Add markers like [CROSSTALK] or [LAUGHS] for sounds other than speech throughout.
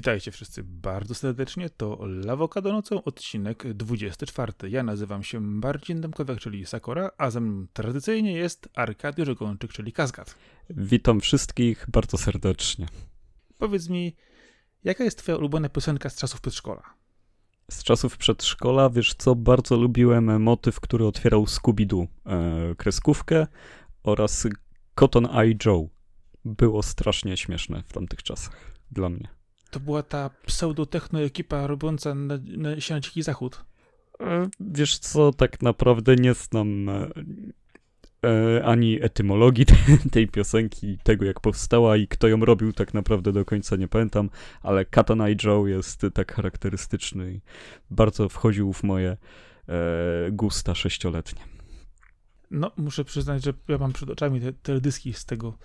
Witajcie wszyscy bardzo serdecznie. To Lawokado nocą, odcinek 24. Ja nazywam się Marcin Demkowiak, czyli Sakora, a ze mną tradycyjnie jest Arkadiusz Ogończyk, czyli Kazgat. Witam wszystkich bardzo serdecznie. Powiedz mi, jaka jest twoja ulubiona piosenka z czasów przedszkola? Z czasów przedszkola, wiesz co, bardzo lubiłem motyw, który otwierał Scooby-Doo, e, kreskówkę oraz Cotton Eye Joe. Było strasznie śmieszne w tamtych czasach dla mnie. To była ta pseudotechno ekipa robiąca na, na, na Dziki Zachód. E, wiesz co, tak naprawdę nie znam e, e, ani etymologii [LAUGHS] tej piosenki, tego jak powstała i kto ją robił, tak naprawdę do końca nie pamiętam, ale Katana i Joe jest tak charakterystyczny i bardzo wchodził w moje e, gusta sześcioletnie. No, muszę przyznać, że ja mam przed oczami te teledyski z tego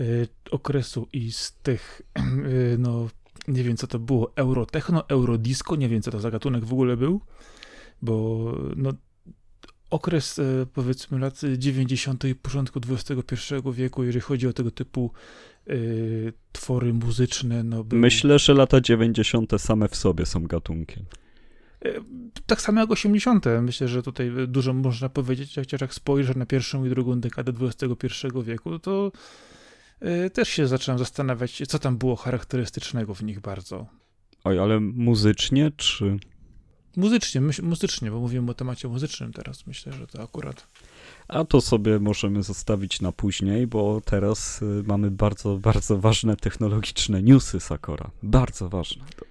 y, okresu i z tych, y, [CLEARS THROAT] no, nie wiem co to było, eurotechno, eurodisco, nie wiem co to za gatunek w ogóle był, bo no, okres y, powiedzmy lat 90. i początku XXI wieku, jeżeli chodzi o tego typu y, twory muzyczne, no był... Myślę, że lata 90. same w sobie są gatunkiem. Tak samo jak 80. Myślę, że tutaj dużo można powiedzieć, chociaż jak spojrzę na pierwszą i drugą dekadę XXI wieku, to też się zacząłem zastanawiać, co tam było charakterystycznego w nich bardzo. Oj, ale muzycznie, czy... Muzycznie, myśl, muzycznie, bo mówimy o temacie muzycznym teraz. Myślę, że to akurat... A to sobie możemy zostawić na później, bo teraz y, mamy bardzo, bardzo ważne technologiczne newsy Sakora. Bardzo ważne do,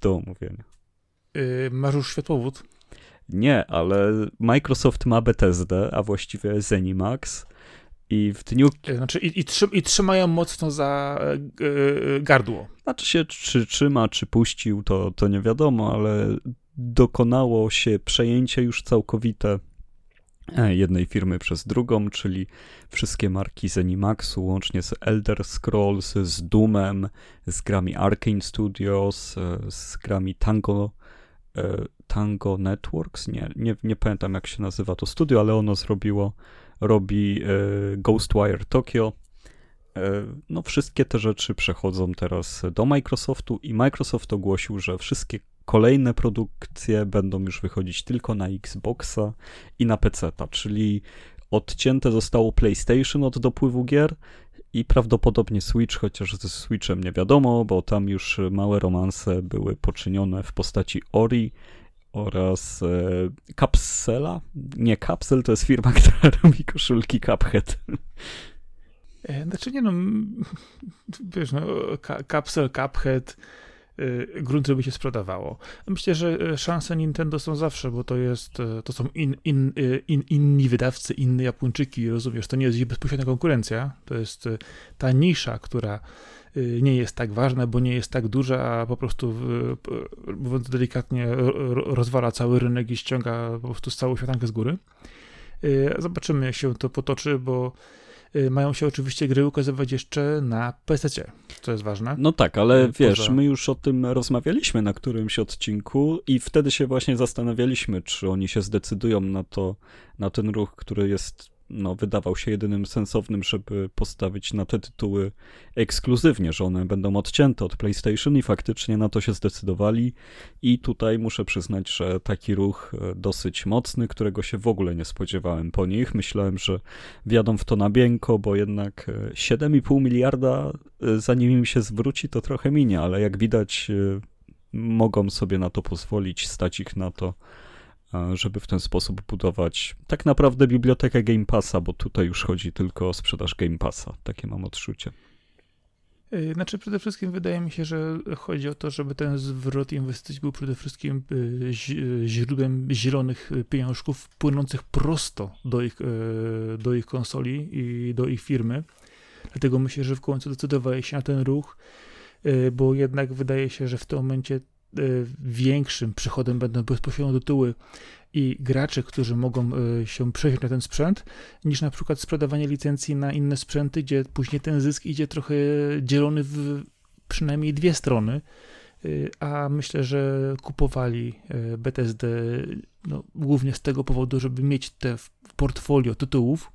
do omówienia. Yy, masz już światłowód? Nie, ale Microsoft ma Bethesda, a właściwie Zenimax i w dniu... Znaczy i, i, trzym, i trzymają mocno za yy, gardło. Znaczy się, czy trzyma, czy puścił, to, to nie wiadomo, ale dokonało się przejęcie już całkowite jednej firmy przez drugą, czyli wszystkie marki Zenimaxu, łącznie z Elder Scrolls, z Doomem, z grami Arkane Studios, z grami Tango E, Tango Networks, nie, nie, nie pamiętam jak się nazywa to studio, ale ono zrobiło, robi e, Ghostwire Tokyo. E, no wszystkie te rzeczy przechodzą teraz do Microsoftu i Microsoft ogłosił, że wszystkie kolejne produkcje będą już wychodzić tylko na Xboxa i na PC, czyli odcięte zostało PlayStation od dopływu gier i prawdopodobnie Switch, chociaż ze Switchem nie wiadomo, bo tam już małe romanse były poczynione w postaci Ori oraz e, Capsela. Nie, Capsel to jest firma, [LAUGHS] która robi koszulki Cuphead. E, znaczy nie no, wiesz no, Capsel, Cuphead, Y, grunt, żeby się sprzedawało. Myślę, że y, szanse Nintendo są zawsze, bo to jest, to są in, in, in, inni wydawcy, inne Japończyki, rozumiesz, to nie jest ich bezpośrednia konkurencja, to jest ta nisza, która nie jest tak ważna, bo nie jest tak duża, a po prostu, mówiąc delikatnie, rozwala cały rynek i ściąga po prostu całą światankę z góry. Zobaczymy, jak się to potoczy, bo Y, mają się oczywiście gry ukazywać jeszcze na PC, co jest ważne. No tak, ale y, wiesz, my już o tym rozmawialiśmy na którymś odcinku i wtedy się właśnie zastanawialiśmy, czy oni się zdecydują na to, na ten ruch, który jest no, wydawał się jedynym sensownym, żeby postawić na te tytuły ekskluzywnie, że one będą odcięte od PlayStation i faktycznie na to się zdecydowali. I tutaj muszę przyznać, że taki ruch e, dosyć mocny, którego się w ogóle nie spodziewałem po nich. Myślałem, że wjadą w to na bięko, bo jednak 7,5 e, miliarda, e, zanim im się zwróci, to trochę minie, ale jak widać, mogą sobie na to pozwolić, stać ich na to żeby w ten sposób budować tak naprawdę bibliotekę Game Passa, bo tutaj już chodzi tylko o sprzedaż Game Passa. Takie mam odczucie. Y, znaczy, przede wszystkim wydaje mi się, że chodzi o to, żeby ten zwrot inwestycji był przede wszystkim y, źródłem zielonych pieniążków płynących prosto do ich, do ich konsoli i do ich firmy. Dlatego myślę, że w końcu decydowali się na ten ruch, bo jednak wydaje się, że w tym momencie większym przychodem będą bezpośrednio tytuły i gracze, którzy mogą y, się przejść na ten sprzęt, niż na przykład sprzedawanie licencji na inne sprzęty, gdzie później ten zysk idzie trochę dzielony w przynajmniej dwie strony, a myślę, że kupowali BTSD no, głównie z tego powodu, żeby mieć te portfolio tytułów,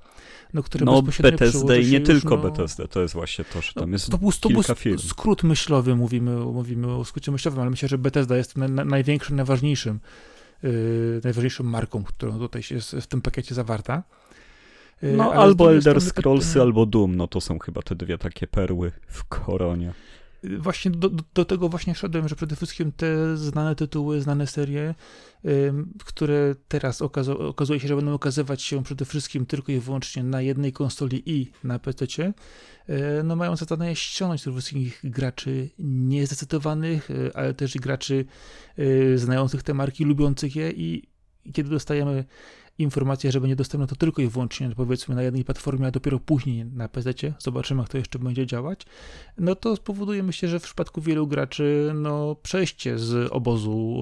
no, które no, BTSD i nie już, tylko no, BTSD, to jest właśnie to, że tam no, jest to był, to kilka był firm. skrót myślowy, mówimy, mówimy o skrócie myślowym, ale myślę, że BTSD jest na, na, największym, najważniejszym, yy, najważniejszą marką, którą tutaj jest w tym pakiecie zawarta. Yy, No albo Elder strony, Scrollsy, albo Doom, no to są chyba te dwie takie perły w koronie. Właśnie do, do, tego właśnie szedłem, że przede wszystkim te znane tytuły, znane serie, które teraz okazuje się, że będą okazywać się przede wszystkim tylko i wyłącznie na jednej konsoli i na PC, yy, no mają za zadanie ściągnąć tych wszystkich graczy niezdecydowanych, yy, ale też graczy yy, znających te marki, lubiących je i kiedy dostajemy informację, że będzie dostępne to tylko i wyłącznie powiedzmy na jednej platformie, a dopiero później na PC, zobaczymy jak to jeszcze będzie działać, no to spowoduje myślę, że w przypadku wielu graczy no przejście z obozu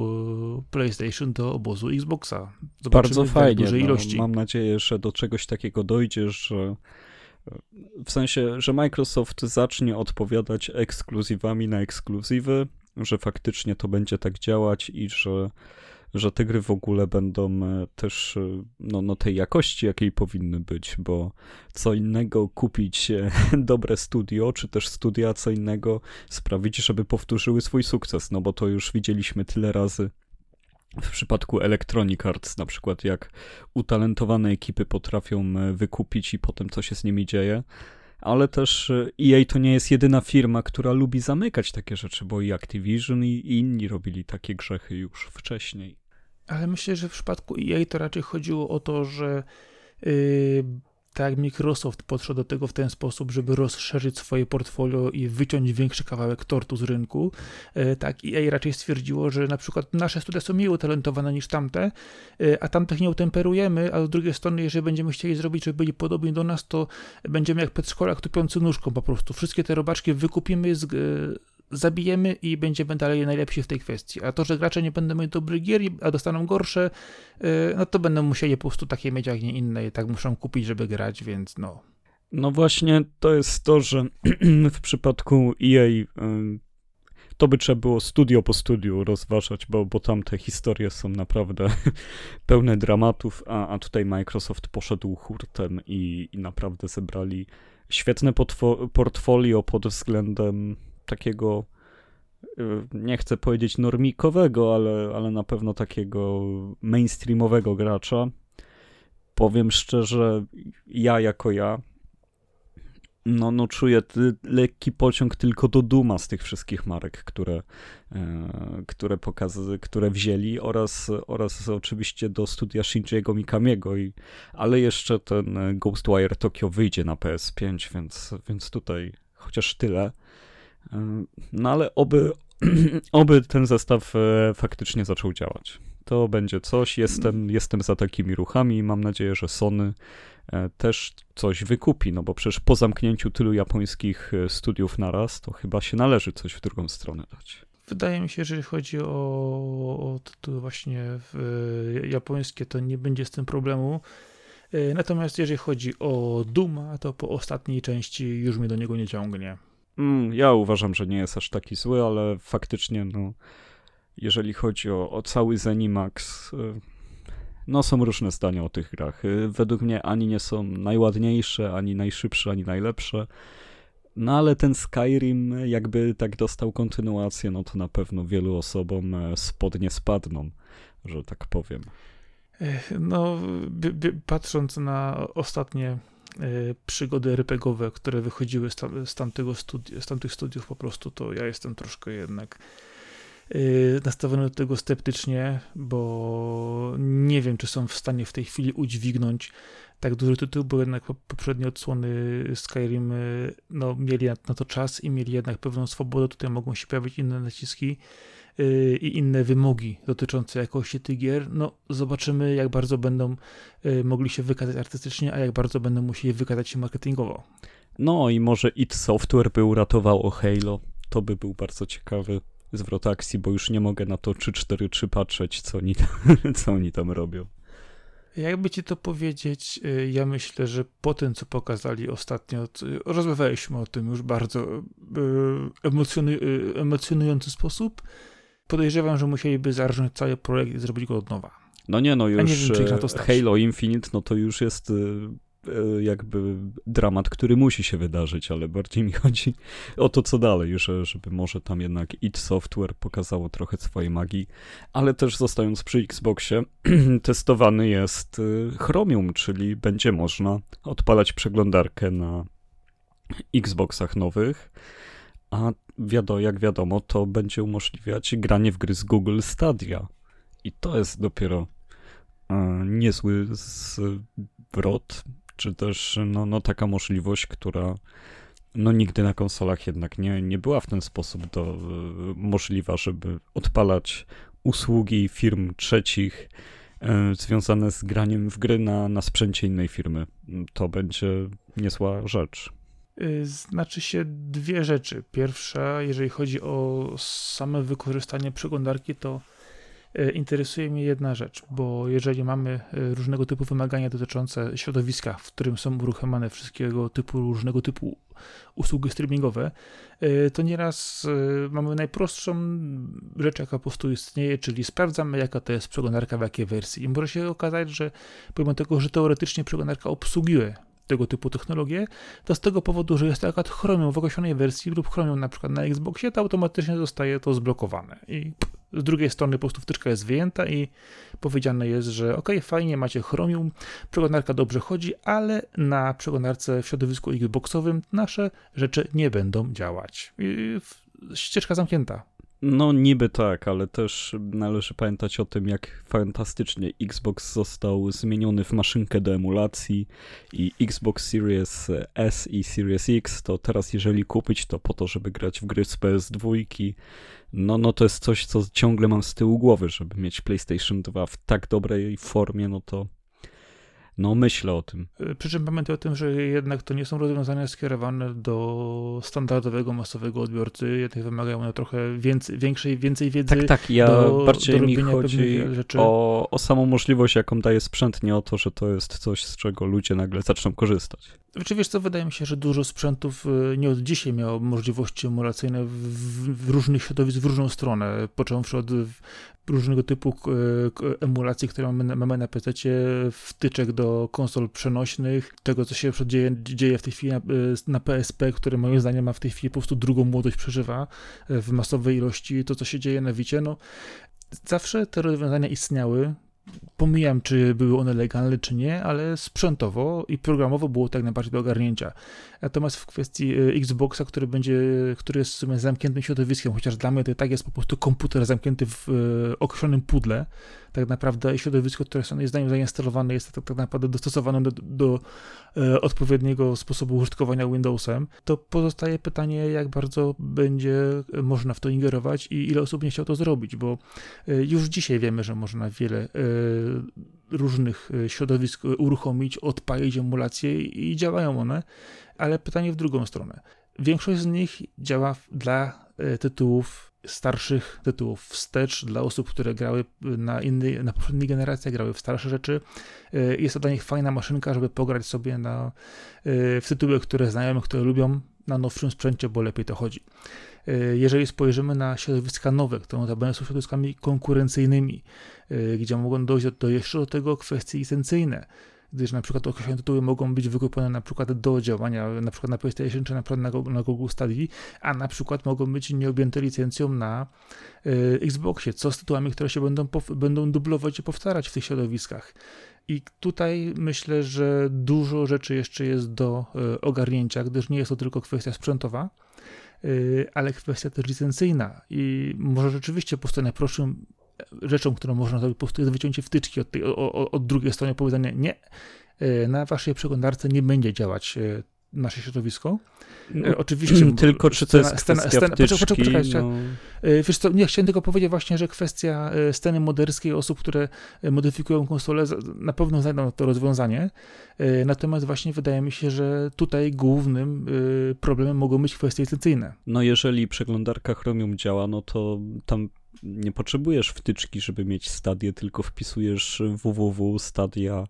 y, PlayStation do obozu Xboxa. Zobaczymy Bardzo fajnie. dużej No, ilości. mam nadzieję, że do czegoś takiego dojdzie, że w sensie, że Microsoft zacznie odpowiadać ekskluzywami na ekskluzywy, że faktycznie to będzie tak działać i że, że te gry w ogóle będą e, też e, no, no tej jakości, jakiej powinny być, bo co innego kupić e, [LAUGHS] dobre studio, czy też studia, co innego sprawić, żeby powtórzyły swój sukces, no bo to już widzieliśmy tyle razy w przypadku Electronic Arts, na przykład jak utalentowane ekipy potrafią wykupić i potem co się z nimi dzieje. Ale też EA to nie jest jedyna firma, która lubi zamykać takie rzeczy, bo i Activision i inni robili takie grzechy już wcześniej. Ale myślę, że w przypadku EA to raczej chodziło o to, że yy, tak Microsoft podszedł do tego w ten sposób, żeby rozszerzyć swoje portfolio i wyciąć większy kawałek tortu z rynku, yy, tak EA raczej stwierdziło, że na przykład nasze studia są mniej utalentowane niż tamte, yy, a tamtych nie utemperujemy, a z drugiej strony, jeżeli będziemy chcieli zrobić, żeby byli podobni do nas, to będziemy jak przedszkolak tupiący nóżką po prostu. Wszystkie te robaczki wykupimy z, yy, zabijemy i będziemy dalej najlepsi w tej kwestii. A to, że gracze nie będą mieć dobrych gier, a dostaną gorsze, yy, no to będą musieli po prostu takie mieć, jak nie inne i tak muszą kupić, żeby grać, więc no. No właśnie to jest to, że [CLEARS THROAT] w przypadku EA y, to by trzeba było studio po studiu rozważać, bo, bo tam te historie są naprawdę [LAUGHS] pełne dramatów, a, a tutaj Microsoft poszedł hurtem i, i naprawdę zebrali świetne portfolio pod względem takiego, y, nie chcę powiedzieć normikowego, ale, ale na pewno takiego mainstreamowego gracza. Powiem szczerze, ja jako ja, no, no czuję lekki pociąg tylko do Duma z tych wszystkich marek, które, e, które, pokazy, które wzięli oraz, oraz oczywiście do studia Shinjiego Mikamiego, i, ale jeszcze ten Ghostwire Tokyo wyjdzie na PS5, więc, więc tutaj chociaż tyle. No ale oby, [CLEARS THROAT] oby ten zestaw e, faktycznie zaczął działać. To będzie coś. Jestem, jestem za takimi ruchami i mam nadzieję, że Sony e, też coś wykupi, no bo przecież po zamknięciu tylu japońskich e, studiów naraz, to chyba się należy coś w drugą stronę dać. Wydaje mi się, że jeżeli chodzi o, o tytuły właśnie japońskie, to nie będzie z tym problemu. Natomiast jeżeli chodzi o Duma, to po ostatniej części już mnie do niego nie ciągnie. Mm, ja uważam, że nie jest aż taki zły, ale faktycznie, no, jeżeli chodzi o, o cały Zenimax, y, no są różne zdania o tych grach. Y, według mnie ani nie są najładniejsze, ani najszybsze, ani najlepsze. No ale ten Skyrim jakby tak dostał kontynuację, no to na pewno wielu osobom e, spodnie spadną, że tak powiem. No, patrząc na ostatnie przygody RPGowe, które wychodziły z, tam, z, tamtego studi- z tamtych studiów po prostu, to ja jestem troszkę jednak e, nastawiony do tego sceptycznie, bo nie wiem, czy są w stanie w tej chwili udźwignąć tak duży tytuł, bo jednak poprzednie odsłony Skyrim e, no, mieli na, to czas i mieli jednak pewną swobodę, tutaj mogą się pojawić inne naciski, i inne wymogi dotyczące jakości tych gier, no zobaczymy jak bardzo będą y, mogli się wykazać artystycznie, a jak bardzo będą musieli wykazać się marketingowo. No i może id Software by uratowało Halo. To by był bardzo ciekawy zwrot akcji, bo już nie mogę na to 3-4-3 patrzeć, co oni, tam, [LAUGHS] co oni tam robią. Jakby ci to powiedzieć, y, ja myślę, że po tym, co pokazali ostatnio, rozmawialiśmy o tym już bardzo, emocjonujący sposób, podejrzewam, że musieliby zarżnąć cały projekt i zrobić go od nowa. No nie, no już nie wiem, Halo Infinite, no to już jest E, jakby dramat, który musi się wydarzyć, ale bardziej mi chodzi o to, co dalej, żeby może tam jednak id Software pokazało trochę swojej magii, ale też zostając przy Xboxie, [CLEARS THROAT] testowany jest e, Chromium, czyli będzie można odpalać przeglądarkę na Xboxach nowych, a wiadomo, jak wiadomo, to będzie umożliwiać granie w gry z Google Stadia. I to jest dopiero e, niezły zwrot, czy też no, no taka możliwość, która no nigdy na konsolach jednak nie, nie była w ten sposób do, możliwa, żeby odpalać usługi firm trzecich e, związane z graniem w gry na, na sprzęcie innej firmy. To będzie niezła rzecz. Y, znaczy się dwie rzeczy. Pierwsza, jeżeli chodzi o same wykorzystanie przeglądarki, to E, interesuje mnie jedna rzecz, bo jeżeli mamy e, różnego typu wymagania dotyczące środowiska, w którym są uruchamiane wszystkiego typu, różnego typu usługi streamingowe, to nieraz mamy najprostszą rzecz, jaka po prostu istnieje, czyli sprawdzamy, jaka to jest przeglądarka, w jakiej wersji. I może się okazać, że pomimo tego, że teoretycznie przeglądarka obsługuje tego typu technologie, to z tego powodu, że jest to akurat Chromium w określonej wersji lub Chromium na przykład na Xboxie, to automatycznie zostaje to zblokowane i z drugiej strony po prostu wtyczka jest wyjęta i powiedziane jest, że ok, fajnie, macie Chromium, przeglądarka dobrze chodzi, ale na przeglądarce w środowisku Xboxowym nasze rzeczy nie będą działać. I ścieżka zamknięta. No niby tak, ale też należy pamiętać o tym, jak fantastycznie Xbox został zmieniony w maszynkę do emulacji i Xbox Series S i Series X to teraz jeżeli kupić to po to, żeby grać w gry z PS2, no, no to jest coś, co ciągle mam z tyłu głowy, żeby mieć PlayStation 2 w tak dobrej formie, no to no myślę o tym. Y, przy czym pamiętaj o tym, że jednak to nie są rozwiązania skierowane do standardowego, masowego odbiorcy, jednak wymagają one trochę więcej, większej, więcej wiedzy. Tak, tak, ja do, bardziej do mi chodzi o, o samą możliwość, jaką daje sprzęt, nie o to, że to jest coś, z czego ludzie nagle zaczną korzystać. Czy wiesz co, wydaje mi się, że dużo sprzętów y, nie od dzisiaj miało możliwości emulacyjne w, w, różnych środowisk, w różną stronę, począwszy od różnego typu emulacji, które mamy, mamy na PC, wtyczek do konsol przenośnych, tego, co się dzieje, dzieje w tej chwili na, na, PSP, które moim zdaniem ma w tej chwili po prostu drugą młodość przeżywa e, w masowej ilości, to, co się dzieje na Wicie, no zawsze te rozwiązania istniały, pomijam, czy były one legalne, czy nie, ale sprzętowo i programowo było tak najbardziej do ogarnięcia. Natomiast w kwestii e, Xboxa, który będzie, który jest w sumie zamkniętym środowiskiem, chociaż dla mnie to tak jest po prostu komputer zamknięty w e, określonym pudle, tak naprawdę środowisko, które jest zainstalowane jest tak, tak naprawdę dostosowane do, do e, odpowiedniego sposobu użytkowania Windowsem, to pozostaje pytanie, jak bardzo będzie można w to ingerować i ile osób nie chciał to zrobić, bo już dzisiaj wiemy, że można wiele różnych e, środowisk uruchomić, odpalić emulacje i działają one, ale pytanie w drugą stronę. Większość z nich działa dla e, tytułów starszych tytułów wstecz dla osób, które grały na innej, na poprzedniej generacji, grały w starsze rzeczy. E, jest to dla nich fajna maszynka, żeby pograć sobie na, w tytuły, które znają, które lubią na nowszym sprzęcie, bo lepiej to chodzi. Jeżeli spojrzymy na środowiska nowe, które notabene są środowiskami konkurencyjnymi, gdzie mogą dojść do, do jeszcze do tego kwestie licencyjne, gdyż na przykład określone tytuły mogą być wykupione na przykład do działania na przykład na PlayStation czy na przykład na, na Google Stadia, a na przykład mogą być nieobjęte licencją na y, Xboxie, co z tytułami, które się będą, będą dublować i powtarzać w tych środowiskach. I tutaj myślę, że dużo rzeczy jeszcze jest do y, ogarnięcia, gdyż nie jest to tylko kwestia sprzętowa, y, ale kwestia też licencyjna i może rzeczywiście po najprostszym rzeczą, którą można zrobić po prostu jest wyciącie wtyczki od, tej, od, od drugiej strony, powiedzenie nie, e, na waszej przeglądarce nie będzie działać e, nasze środowisko. No, e, Oczywiście. Tylko czy to jest scena, kwestia scena, wtyczki, poczekaj, poczekaj, no... Wiesz co, nie, chciałem tylko powiedzieć właśnie, że kwestia sceny moderskiej, osób, które modyfikują konsolę, na pewno znajdą to rozwiązanie. Natomiast właśnie wydaje mi się, że tutaj głównym problemem mogą być kwestie licencyjne. No jeżeli przeglądarka Chromium działa, no to tam nie potrzebujesz wtyczki, żeby mieć stadię, tylko wpisujesz www stadia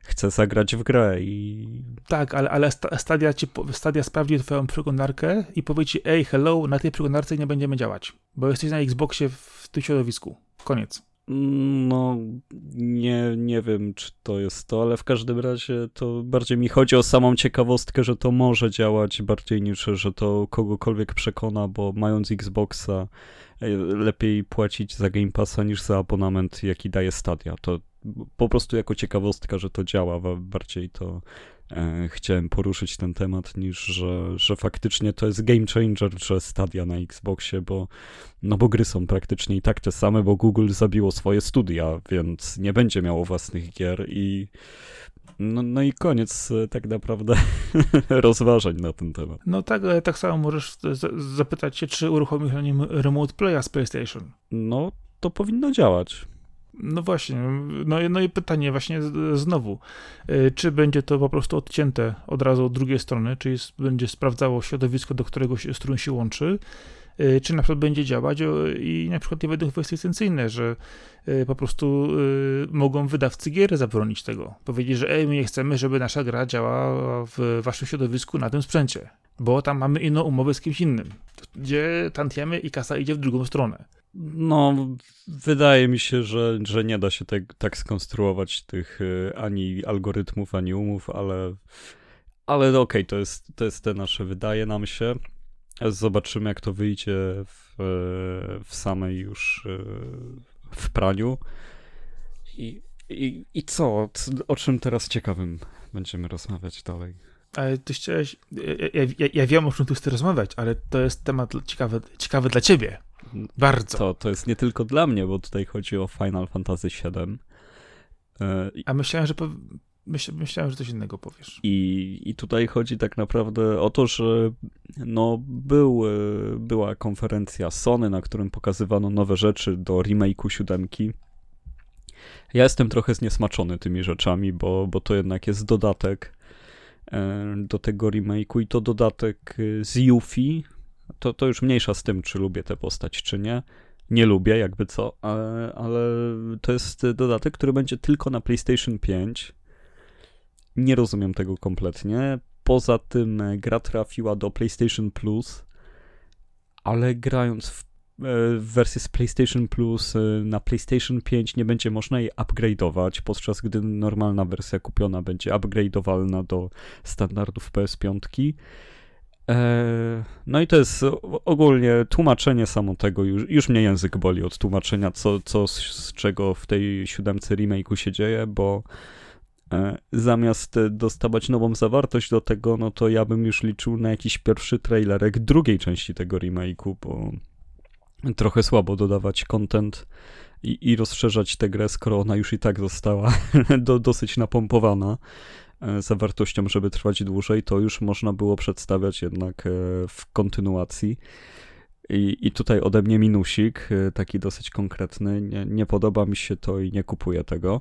chcę zagrać w grę i... Tak, ale, ale Stadia, ci, Stadia sprawdzi twoją przeglądarkę i powie ci, ej, hello, na tej przeglądarce nie będziemy działać, bo jesteś na Xboxie w tym środowisku. Koniec. No, nie, nie wiem, czy to jest to, ale w każdym razie to bardziej mi chodzi o samą ciekawostkę, że to może działać bardziej niż, że to kogokolwiek przekona, bo mając Xboxa lepiej płacić za Game Passa niż za abonament, jaki daje Stadia. To po prostu jako ciekawostka, że to działa, bardziej to e, chciałem poruszyć ten temat, niż że, że faktycznie to jest game changer, że Stadia na Xboxie, bo, no bo gry są praktycznie i tak te same, bo Google zabiło swoje studia, więc nie będzie miało własnych gier i no, no i koniec e, tak naprawdę [LAUGHS] rozważań na ten temat. No tak, tak samo możesz zapytać się, czy uruchomić na nim Remote Playa z PlayStation. No, to powinno działać. No właśnie, no, no i pytanie właśnie znowu, y, czy będzie to po prostu odcięte od razu od drugiej strony, czy jest, będzie sprawdzało środowisko, do którego się, z którym się łączy, czy na przykład będzie działać i na przykład nie będą kwestie licencyjne, że y, po prostu mogą wydawcy gier zabronić tego. Powiedzieć, że ej, my nie chcemy, żeby nasza gra działała w waszym środowisku na tym sprzęcie, bo tam mamy inną umowę z kimś innym, gdzie tantiemy i kasa idzie w drugą stronę. No, wydaje mi się, że, że nie da się te, tak skonstruować tych y, ani algorytmów, ani umów, ale, ale okej, okay, to, jest, to jest te nasze, wydaje nam się. Zobaczymy, jak to wyjdzie w, w samej już y, w praniu. I, i, i co? O czym teraz ciekawym będziemy rozmawiać dalej? Ale ty chciałeś. Ja, ja, ja wiem, o czym tu chcesz rozmawiać, ale to jest temat ciekawy, ciekawy dla ciebie. Bardzo. To, to jest nie tylko dla mnie, bo tutaj chodzi o Final Fantasy VII. E, A myślałem, że po... Myśl, myślałem, że coś innego powiesz. I, I tutaj chodzi tak naprawdę o to, że no, był, e, była konferencja Sony, na którym pokazywano nowe rzeczy do remake'u siódemki. Ja jestem trochę zniesmaczony tymi rzeczami, bo, bo to jednak jest dodatek e, do tego remake'u i to dodatek z Yuffie, to, to już mniejsza z tym, czy lubię tę postać, czy nie. Nie lubię, jakby co, ale, ale to jest dodatek, który będzie tylko na PlayStation 5. Nie rozumiem tego kompletnie. Poza tym gra trafiła do PlayStation Plus, ale grając w, e, w wersji z PlayStation Plus e, na PlayStation 5 nie będzie można jej upgrade'ować, podczas gdy normalna wersja kupiona będzie upgrade'owalna do standardów PS5. E, no i to jest ogólnie tłumaczenie samo tego, już, już mnie język boli od tłumaczenia, co, co z, z czego w tej siódemce remake'u się dzieje, bo e, zamiast dostawać nową zawartość do tego, no to ja bym już liczył na jakiś pierwszy trailerek drugiej części tego remake'u, bo trochę słabo dodawać content i, i rozszerzać tę grę, skoro ona już i tak została [LAUGHS] do, dosyć napompowana. E, zawartością, żeby trwać dłużej, to już można było przedstawiać jednak e, w kontynuacji. I, I tutaj ode mnie minusik, e, taki dosyć konkretny. Nie, nie podoba mi się to i nie kupuję tego.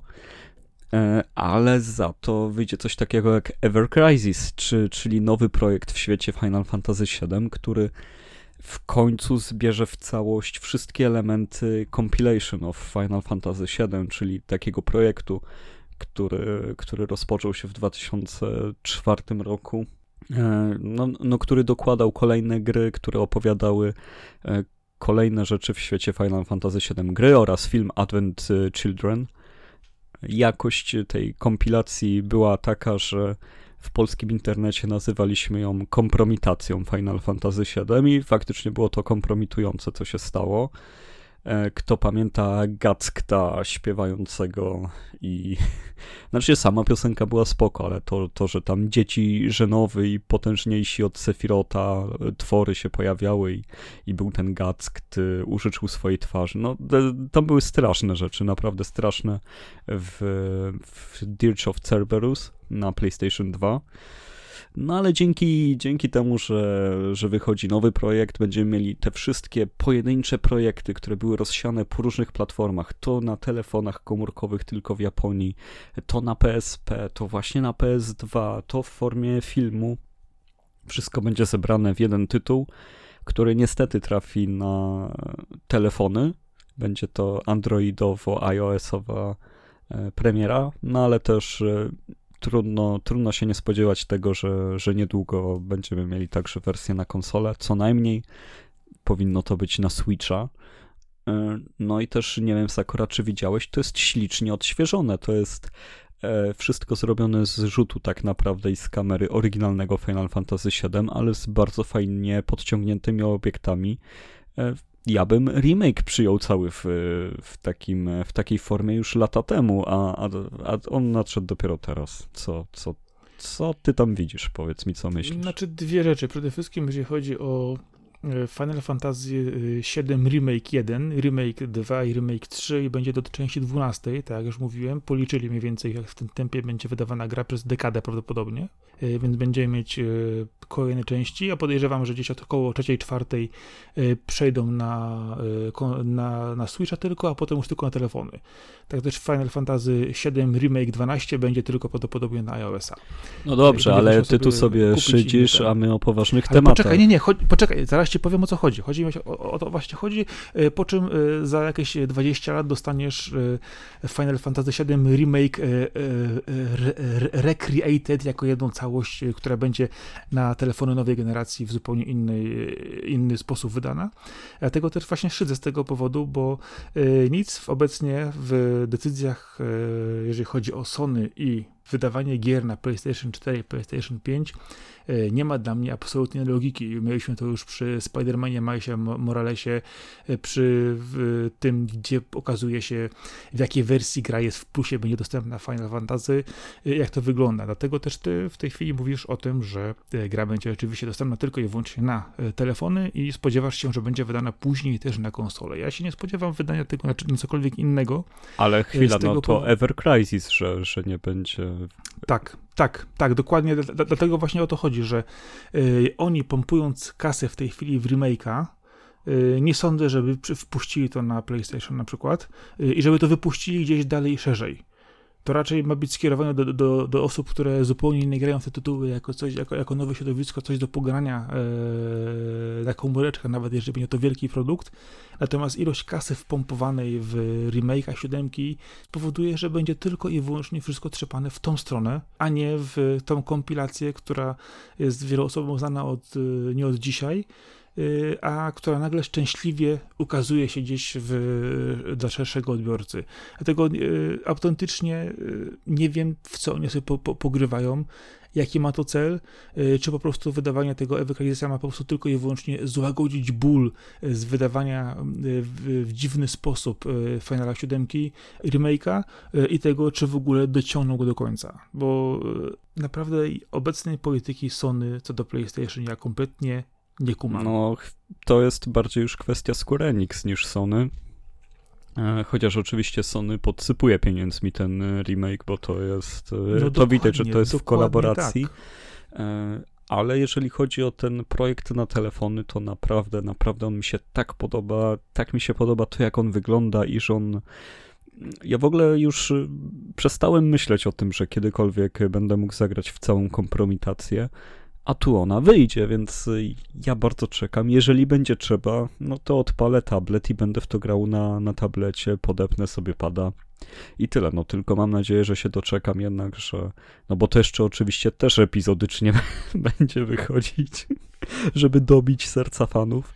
Ale za to wyjdzie coś takiego jak Ever Crisis, czy, czyli nowy projekt w świecie Final Fantasy VII, który w końcu zbierze w całość wszystkie elementy compilation of Final Fantasy VII, czyli takiego projektu, który, który rozpoczął się w 2004 roku, e, no, no, który dokładał kolejne gry, które opowiadały e, kolejne rzeczy w świecie Final Fantasy VII gry oraz film Advent Children. Jakość tej kompilacji była taka, że w polskim internecie nazywaliśmy ją kompromitacją Final Fantasy VII i faktycznie było to kompromitujące, co się stało. E, kto pamięta Gackta śpiewającego i... [LAUGHS] Znaczy sama piosenka była spoko, ale to, to że tam dzieci żenowy i potężniejsi od Sefirota e, twory się pojawiały i, i był ten Gackt, e, użyczył swojej twarzy. No, tam były straszne rzeczy, naprawdę straszne w, w Dirge of Cerberus na PlayStation 2. No ale dzięki, dzięki temu, że, że wychodzi nowy projekt, będziemy mieli te wszystkie pojedyncze projekty, które były rozsiane po różnych platformach. To na telefonach komórkowych tylko w Japonii, to na PSP, to właśnie na PS2, to w formie filmu. Wszystko będzie zebrane w jeden tytuł, który niestety trafi na telefony, będzie to androidowo-iOS-owa e, premiera, no ale też e, trudno, trudno się nie spodziewać tego, że, że niedługo będziemy mieli także wersję na konsolę, co najmniej powinno to być na Switcha. E, no i też nie wiem, Sakura, czy widziałeś, to jest ślicznie odświeżone. To jest e, wszystko zrobione z rzutu tak naprawdę i z kamery oryginalnego Final Fantasy VII, ale z bardzo fajnie podciągniętymi obiektami. Ja bym remake przyjął cały w, w, takim, w takiej formie już lata temu, a, a, a on nadszedł dopiero teraz. Co, co, co ty tam widzisz? Powiedz mi, co myślisz. Znaczy dwie rzeczy. Przede wszystkim, jeżeli chodzi o Final Fantasy VII Remake 1, Remake 2 i Remake 3 i będzie do części 12, tak jak już mówiłem, policzyli mniej więcej jak w tym tempie będzie wydawana gra przez dekadę prawdopodobnie, e, więc będziemy mieć e, kolejne części, a podejrzewam, że gdzieś od około trzeciej, czwartej przejdą na, na, na Switcha tylko, a potem już tylko na telefony. Tak też Final Fantasy VII Remake 12 będzie tylko prawdopodobnie na iOS-a. No dobrze, ale ty tu sobie szydzisz, a my o poważnych ale tematach. Poczekaj, nie, nie, chodź, poczekaj, zaraz ci powiem o co chodzi. Chodzi o, o to właśnie chodzi, e, po czym e, za jakieś 20 lat dostaniesz e, Final Fantasy VII Remake Recreated jako jedną całość, która będzie na telefony nowej generacji w zupełnie inny, inny sposób wydana. Dlatego też właśnie szydzę z tego powodu, bo nic obecnie w decyzjach, jeżeli chodzi o Sony i wydawanie gier na PlayStation 4 i PlayStation 5 e, nie ma dla mnie absolutnie logiki. Mieliśmy to już przy Spider-Manie Milesie Moralesie, e, przy tym, gdzie okazuje się, w jakiej wersji gra jest w plusie, będzie dostępna Final Fantasy, e, jak to wygląda. Dlatego też ty w tej chwili mówisz o tym, że gra będzie oczywiście dostępna tylko i wyłącznie na telefony i spodziewasz się, że będzie wydana później też na konsolę. Ja się nie spodziewam wydania tego na cokolwiek innego. Ale chwila, no to Ever Crisis, że, że nie będzie tak, tak, tak, dokładnie. Dlatego właśnie o to chodzi, że y, oni pompując kasę w tej chwili w remake'a, y, nie sądzę, żeby wpuścili to na PlayStation na przykład y, i żeby to wypuścili gdzieś dalej szerzej to raczej ma być skierowane do, do, do osób, które zupełnie nie grają w te tytuły jako coś, jako, jako nowe środowisko, coś do pogrania e, na komóreczkę, nawet jeżeli będzie to wielki produkt. Natomiast ilość kasy wpompowanej w remake'a siódemki spowoduje, że będzie tylko i wyłącznie wszystko trzepane w tą stronę, a nie w tą kompilację, która jest wielu osobom znana od, nie od dzisiaj, a która nagle szczęśliwie ukazuje się gdzieś w, dla szerszego odbiorcy. Dlatego y, autentycznie y, nie wiem, w co oni sobie po, po, pogrywają, jaki ma to cel, czy po prostu wydawanie tego ewekalizacja ma po prostu tylko i wyłącznie złagodzić ból z wydawania w, w dziwny sposób Finala 7 remake'a i tego, czy w ogóle dociągną go do końca, bo naprawdę obecnej polityki Sony co do PlayStation ja kompletnie nie kumam. No, to jest bardziej już kwestia Square Enix niż Sony. E, chociaż oczywiście Sony podsypuje pieniędzmi ten e, remake, bo to jest. E, no to widać, że to jest w kolaboracji. Tak. Ale jeżeli chodzi o ten projekt na telefony, to naprawdę, naprawdę on mi się tak podoba. Tak mi się podoba to, jak on wygląda i że on. Ja w ogóle już przestałem myśleć o tym, że kiedykolwiek będę mógł zagrać w całą kompromitację a tu ona wyjdzie, więc y, ja bardzo czekam. Jeżeli będzie trzeba, no to odpalę tablet i będę w to grał na, na tablecie, podepnę sobie pada i tyle. No tylko mam nadzieję, że się doczekam jednak, że. No bo to jeszcze oczywiście też epizodycznie [LAUGHS] będzie wychodzić, żeby dobić serca fanów.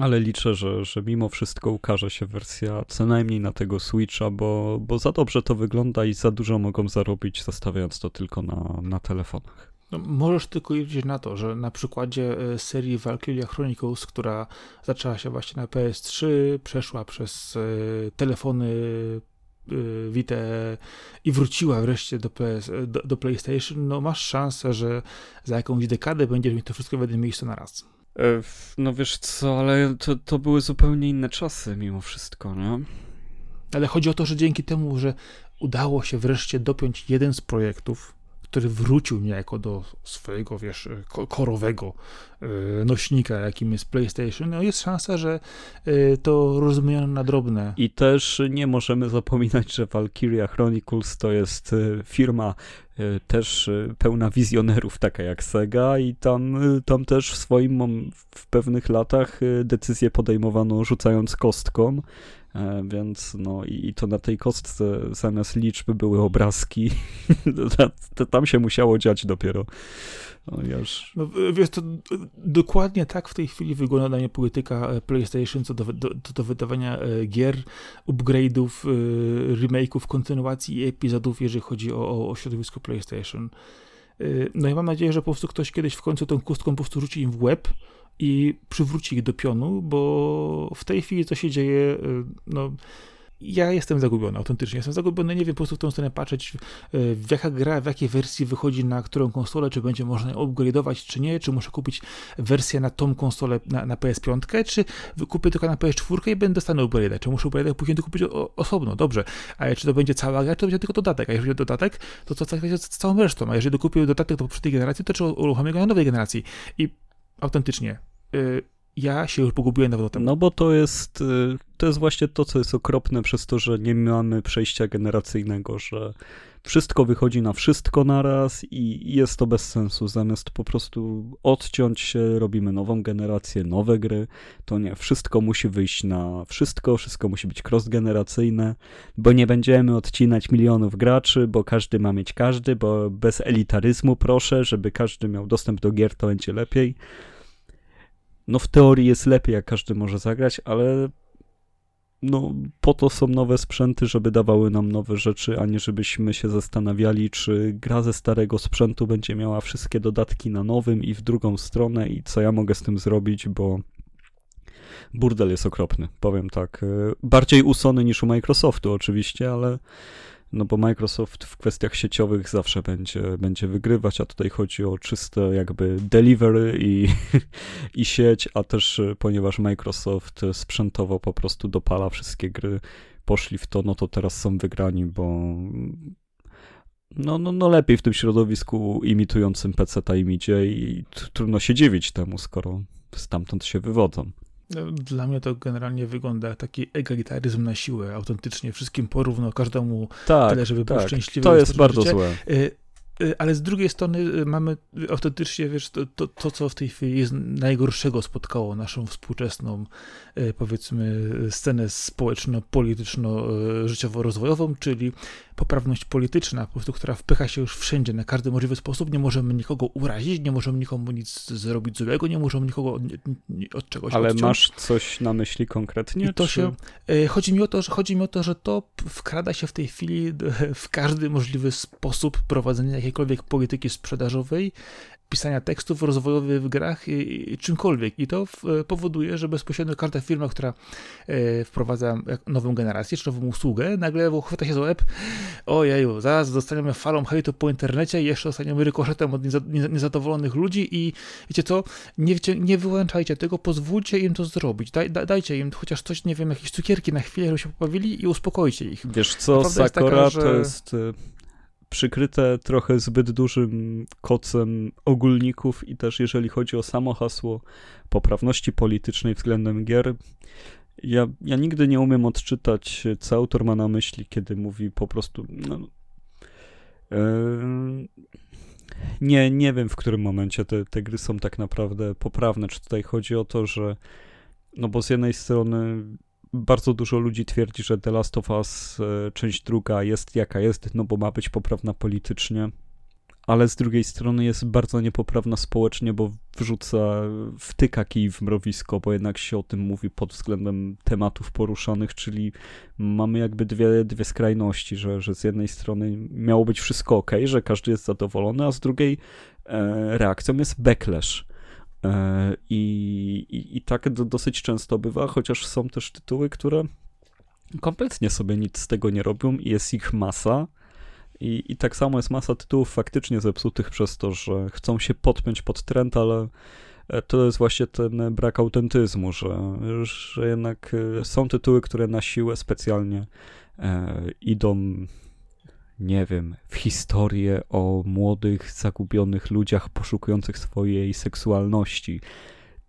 Ale liczę, że, że mimo wszystko ukaże się wersja co najmniej na tego Switcha, bo, bo za dobrze to wygląda i za dużo mogą zarobić, zostawiając to tylko na, na telefonach. No, możesz tylko liczyć na to, że na przykładzie e, serii Valkyria Chronicles, która zaczęła się właśnie na PS3, przeszła przez e, telefony e, Vita i wróciła wreszcie do, PS, do, do PlayStation, no masz szansę, że za jakąś dekadę będziesz mieć to wszystko w jednym miejscu na raz. E, no wiesz co, ale to, to były zupełnie inne czasy mimo wszystko, nie? Ale chodzi o to, że dzięki temu, że udało się wreszcie dopiąć jeden z projektów, który wrócił niejako do swojego, wiesz, korowego e, nośnika, jakim jest PlayStation, no jest szansa, że e, to rozumiano na drobne. I też nie możemy zapominać, że Valkyria Chronicles to jest firma też pełna wizjonerów, taka jak Sega i tam, tam też w swoim, w pewnych latach decyzje podejmowano rzucając kostką, więc no i, to na tej kostce zamiast liczby były obrazki, [LAUGHS] tam się musiało dziać dopiero. No, już... no, wiesz, to dokładnie tak w tej chwili wygląda na mnie polityka e, PlayStation co do, do, do wydawania e, gier, upgrade'ów, e, remake'ów, kontynuacji i epizodów, jeżeli chodzi o, o środowisko PlayStation. No i mam nadzieję, że po prostu ktoś kiedyś w końcu tą kustką po prostu rzuci im w łeb i przywróci ich do pionu, bo w tej chwili co się dzieje, no ja jestem zagubiony, autentycznie. Jestem zagubiony, nie wiem po prostu w tą stronę patrzeć, e, w jaka gra, w jakiej wersji wychodzi na którą konsolę, czy będzie można upgrade'ować, czy nie, czy muszę kupić wersję na tą konsolę na, na PS5, czy kupię tylko na PS4 i będę dostanę upgrade'a, czy muszę upgrade'a później kupić osobno, dobrze, a czy to będzie cała gra, czy to będzie tylko dodatek, a jeżeli dodatek, to co z całą resztą, a jeżeli dokupię dodatek do poprzedniej generacji, to trzeba uruchomić go na nowej generacji? I autentycznie, yy, ja się już pogubiłem dawno temu. No bo to jest, y, to jest właśnie to, co jest okropne przez to, że nie mamy przejścia generacyjnego, że wszystko wychodzi na wszystko naraz i jest to bez sensu. Zamiast po prostu odciąć się, robimy nową generację, nowe gry, to nie, wszystko musi wyjść na wszystko, wszystko musi być cross-generacyjne, bo nie będziemy odcinać milionów graczy, bo każdy ma mieć każdy, bo bez elitaryzmu proszę, żeby każdy miał dostęp do gier, to będzie lepiej no w teorii jest lepiej, jak każdy może zagrać, ale no po to są nowe sprzęty, żeby dawały nam nowe rzeczy, a nie żebyśmy się zastanawiali, czy gra ze starego sprzętu będzie miała wszystkie dodatki na nowym i w drugą stronę i co ja mogę z tym zrobić, bo burdel jest okropny, powiem tak. Bardziej usony niż u Microsoftu oczywiście, ale no bo Microsoft w kwestiach sieciowych zawsze będzie, będzie wygrywać, a tutaj chodzi o czyste jakby delivery i, [LAUGHS] i sieć, a też e, ponieważ Microsoft sprzętowo po prostu dopala wszystkie gry, poszli w to, no to teraz są wygrani, bo no, no, no lepiej w tym środowisku imitującym PC-ta im idzie i trudno się dziwić temu, skoro stamtąd się wywodzą. Dla mnie to generalnie wygląda jak taki egalitaryzm na siłę, autentycznie wszystkim porówno, każdemu tak, tyle, żeby tak. był szczęśliwy. To jest bardzo życie. złe. Y, y, ale z drugiej strony y, mamy autentycznie, wiesz, to, to, to, co w tej chwili jest najgorszego spotkało naszą współczesną, powiedzmy, scenę społeczno-polityczno-życiowo-rozwojową, czyli poprawność polityczna, po prostu, która wpycha się już wszędzie, na każdy możliwy sposób. Nie możemy nikogo urazić, nie możemy nikomu nic zrobić złego, nie możemy nikogo od, od czegoś Ale odciąć. masz coś na myśli konkretnie? I to czy... się, e, chodzi, mi o to, że, chodzi mi o to, że to wkrada się w tej chwili [LAUGHS] w każdy możliwy sposób prowadzenia jakiejkolwiek polityki sprzedażowej, pisania tekstów rozwojowych w grach i, i czymkolwiek. I to w, e, powoduje, że bezpośrednio każda firma, która e, wprowadza nową generację czy nową usługę, nagle chwyta się za łeb, ojeju, zaraz dostaniemy falą hejtu po internecie i jeszcze dostaniemy rykoszetem od niezadowolonych ludzi i wiecie co, nie, nie wyłączajcie tego, pozwólcie im to zrobić. Daj, da, dajcie im chociaż coś, nie wiem, jakieś cukierki na chwilę, żeby się popawili i uspokojcie ich. Wiesz co, Sakura taka, że... to jest e, przykryte trochę zbyt dużym kocem ogólników i też jeżeli chodzi o samo hasło poprawności politycznej względem gier, ja, ja nigdy nie umiem odczytać, co autor ma na myśli, kiedy mówi po prostu. No, yy, nie, nie wiem, w którym momencie te, te gry są tak naprawdę poprawne. Czy tutaj chodzi o to, że. No bo z jednej strony bardzo dużo ludzi twierdzi, że The Last of Us e, część druga jest jaka jest, no bo ma być poprawna politycznie, ale z drugiej strony jest bardzo niepoprawna społecznie, bo wrzuca, wtyka kij w mrowisko, bo jednak się o tym mówi pod względem tematów poruszanych, czyli mamy jakby dwie, dwie skrajności, że, że z jednej strony miało być wszystko ok, że każdy jest zadowolony, a z drugiej e, reakcją jest backlash I, i, i tak dosyć często bywa, chociaż są też tytuły, które kompletnie sobie nic z tego nie robią i jest ich masa. I, I tak samo jest masa tytułów faktycznie zepsutych przez to, że chcą się podpiąć pod trend, ale e, to jest właśnie ten brak autentyzmu, że, że jednak e, są tytuły, które na siłę specjalnie e, idą nie wiem, w historię o młodych, zagubionych ludziach poszukujących swojej seksualności.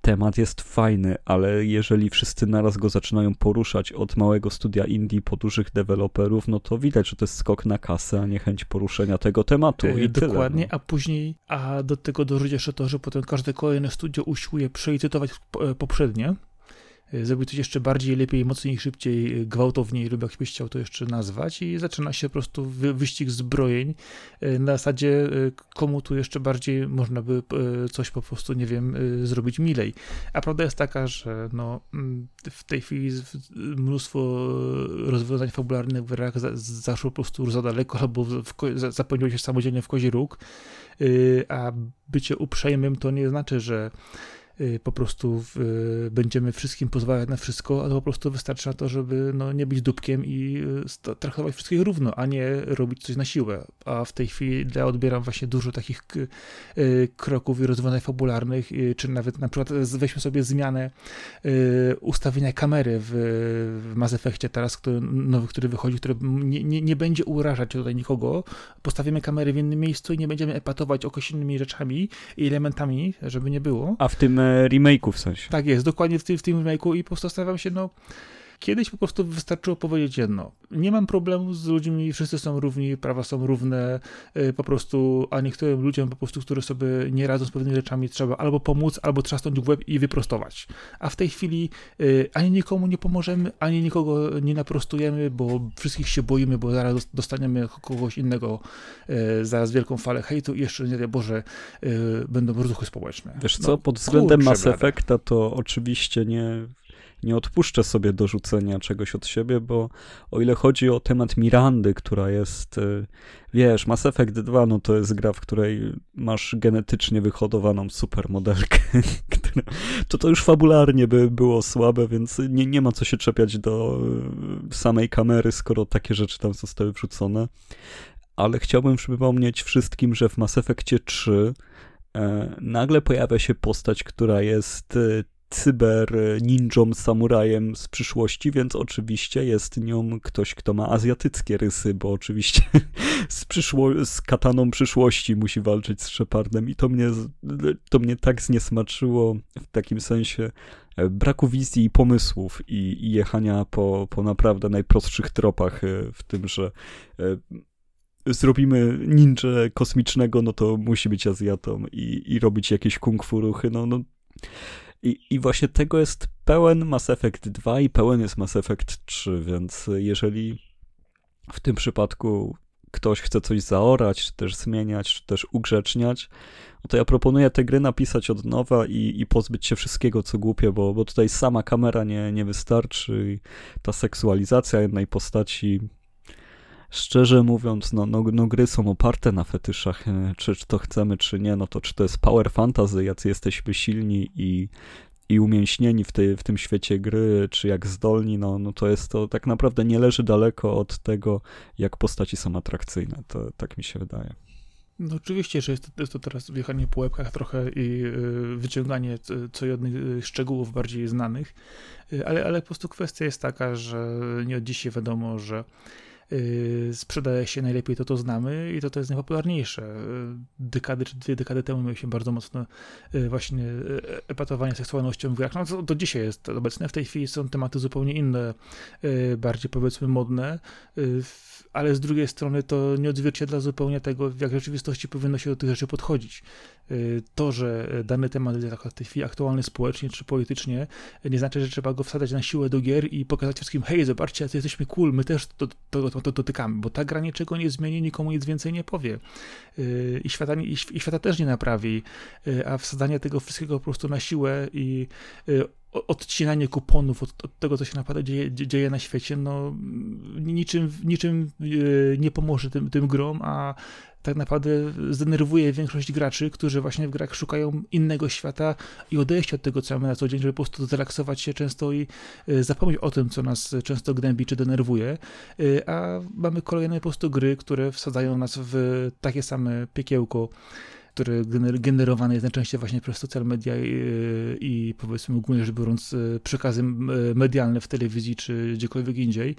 temat jest fajny, ale jeżeli wszyscy naraz go zaczynają poruszać od małego studia indie po dużych deweloperów, no to widać, że to jest skok na kasę, a nie chęć poruszenia tego tematu. I Dokładnie, tyle, no. a później, a do tego dorzuć jeszcze to, że potem każde kolejne studio usiłuje przelicytować poprzednie, Y, zrobić coś jeszcze bardziej, lepiej, mocniej, szybciej, y, gwałtowniej lub jakbyś chciał to jeszcze nazwać i zaczyna się po prostu wyścig zbrojeń y, na zasadzie komu tu jeszcze bardziej można by coś po prostu, nie wiem, zrobić milej. A prawda jest taka, że no, mm, w tej chwili mnóstwo rozwiązań fabularnych w grach zaszło po prostu za daleko albo zapełniło się samodzielnie w kozi róg, a bycie uprzejmym to nie znaczy, że po prostu y, będziemy wszystkim pozwalać na wszystko, ale po prostu wystarczy na to, żeby no, nie być dupkiem i y, traktować wszystkich równo, a nie robić coś na siłę. A w tej chwili ja odbieram właśnie dużo takich kroków i rozwiązań fabularnych, czy nawet na przykład weźmy sobie zmianę ustawienia kamery w Mass Effectie teraz, który, nowy, który wychodzi, który nie, nie, nie będzie urażać tutaj nikogo. Postawimy kamery w innym miejscu i nie będziemy epatować określonymi rzeczami i elementami, żeby nie było. A w tym remake'u w sensie. Tak jest, dokładnie w tym, w tym remake'u i po prostu zastanawiam się, no Kiedyś po prostu wystarczyło powiedzieć jedno. Nie mam problemu z ludźmi, wszyscy są równi, prawa są równe, y, po prostu, a niektórym ludziom po prostu, którzy sobie nie radzą z pewnymi rzeczami, trzeba albo pomóc, albo trzasnąć w łeb i wyprostować. A w tej chwili y, ani nikomu nie pomożemy, ani nikogo nie naprostujemy, bo wszystkich się boimy, bo zaraz dostaniemy kogoś innego, y, zaraz wielką falę hejtu i jeszcze, nie wiem, Boże, będą rozruchy społeczne. Wiesz no, co, pod względem Mass Effecta to oczywiście nie nie odpuszczę sobie dorzucenia czegoś od siebie, bo o ile chodzi o temat Mirandy, która jest, y, wiesz, Mass Effect 2, no to jest gra, w której masz genetycznie wyhodowaną supermodelkę, [LAUGHS] to to już fabularnie by było słabe, więc nie, nie ma co się czepiać do y, samej kamery, skoro takie rzeczy tam zostały wrzucone. Ale chciałbym przypomnieć wszystkim, że w Mass Effectie 3 e, nagle pojawia się postać, która jest y, cyber ninją, samurajem z przyszłości, więc oczywiście jest nią ktoś, kto ma azjatyckie rysy, bo oczywiście [LAUGHS] z, przyszło- z kataną przyszłości musi walczyć z Shepardem i to mnie, to mnie tak zniesmaczyło w takim sensie e, braku wizji i pomysłów i, i jechania po, po naprawdę najprostszych tropach e, w tym, że e, zrobimy ninja kosmicznego, no to musi być Azjatą i, i robić jakieś kung fu ruchy, no, no i, I właśnie tego jest pełen Mass Effect 2 i pełen jest Mass Effect 3, więc jeżeli w tym przypadku ktoś chce coś zaorać, czy też zmieniać, czy też ugrzeczniać, no to ja proponuję te gry napisać od nowa i, i pozbyć się wszystkiego, co głupie, bo, bo tutaj sama kamera nie, nie wystarczy i ta seksualizacja jednej postaci szczerze mówiąc, no, no, no, gry są oparte na fetyszach, e, czy, czy to chcemy, czy nie, no to czy to jest power fantasy, jacy jesteśmy silni i, i umięśnieni w, tej, w tym świecie gry, czy jak zdolni, no, no to jest to tak naprawdę nie leży daleko od tego, jak postaci są atrakcyjne, to tak mi się wydaje. No oczywiście, że jest to, jest to teraz wjechanie po łebkach trochę i y, wyciąganie co jednych y, szczegółów bardziej znanych, ale, ale po prostu kwestia jest taka, że nie od dzisiaj wiadomo, że sprzedaje się najlepiej to, to znamy i to, to jest najpopularniejsze. Y, dekady czy dwie dekady temu mieliśmy bardzo mocno y, właśnie epatowanie seksualnością w grach. No to do dzisiaj jest obecne. W tej chwili są tematy zupełnie inne, bardziej powiedzmy modne, ale z drugiej strony to nie odzwierciedla zupełnie tego, jak w rzeczywistości powinno się do tych rzeczy podchodzić. Y, to, że dany temat jest w tej chwili aktualny społecznie czy politycznie, nie znaczy, że trzeba go wsadzać na siłę do gier i pokazać wszystkim, hej, zobaczcie, jesteśmy cool, my też to, to, to, to dotykamy, bo ta gra niczego nie zmieni, nikomu nic więcej nie powie. Y, I świata, i świata też nie naprawi, y, a wsadzanie tego wszystkiego po prostu na siłę i odcinanie kuponów od, od, tego, co się naprawdę dzieje, dzieje, na świecie, no niczym, niczym nie pomoże tym, tym grom, a tak naprawdę zdenerwuje większość graczy, którzy właśnie w grach szukają innego świata i odejścia od tego, co mamy na co dzień, żeby po prostu zrelaksować się często i e, zapomnieć o tym, co nas często gnębi czy denerwuje, e, a mamy kolejne po prostu gry, które wsadzają nas w takie same piekiełko, które generowane jest najczęściej właśnie przez social media i, i powiedzmy ogólnie rzecz biorąc e, przekazy medialne w telewizji czy gdziekolwiek indziej.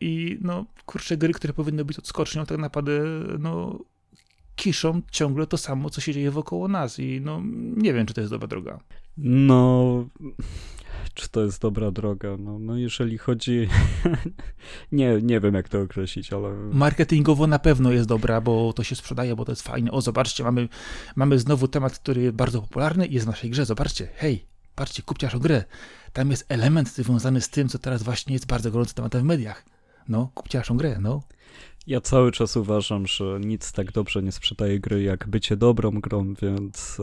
I no, kurczę, gry, które powinny być odskocznią, tak naprawdę no, kiszą ciągle to samo, co się dzieje wokoło nas i no nie wiem, czy to jest dobra droga. No, czy to jest dobra droga? No, no jeżeli chodzi. [LAUGHS] nie, nie wiem, jak to określić, ale. Marketingowo na pewno jest dobra, bo to się sprzedaje, bo to jest fajne. O, zobaczcie, mamy, mamy znowu temat, który jest bardzo popularny i jest w naszej grze. Zobaczcie, hej, patrzcie, kupcie naszą grę. Tam jest element związany z tym, co teraz właśnie jest bardzo gorącym tematem w mediach. No, kupcie naszą grę, no. Ja cały czas uważam, że nic tak dobrze nie sprzedaje gry jak bycie dobrą grą, więc.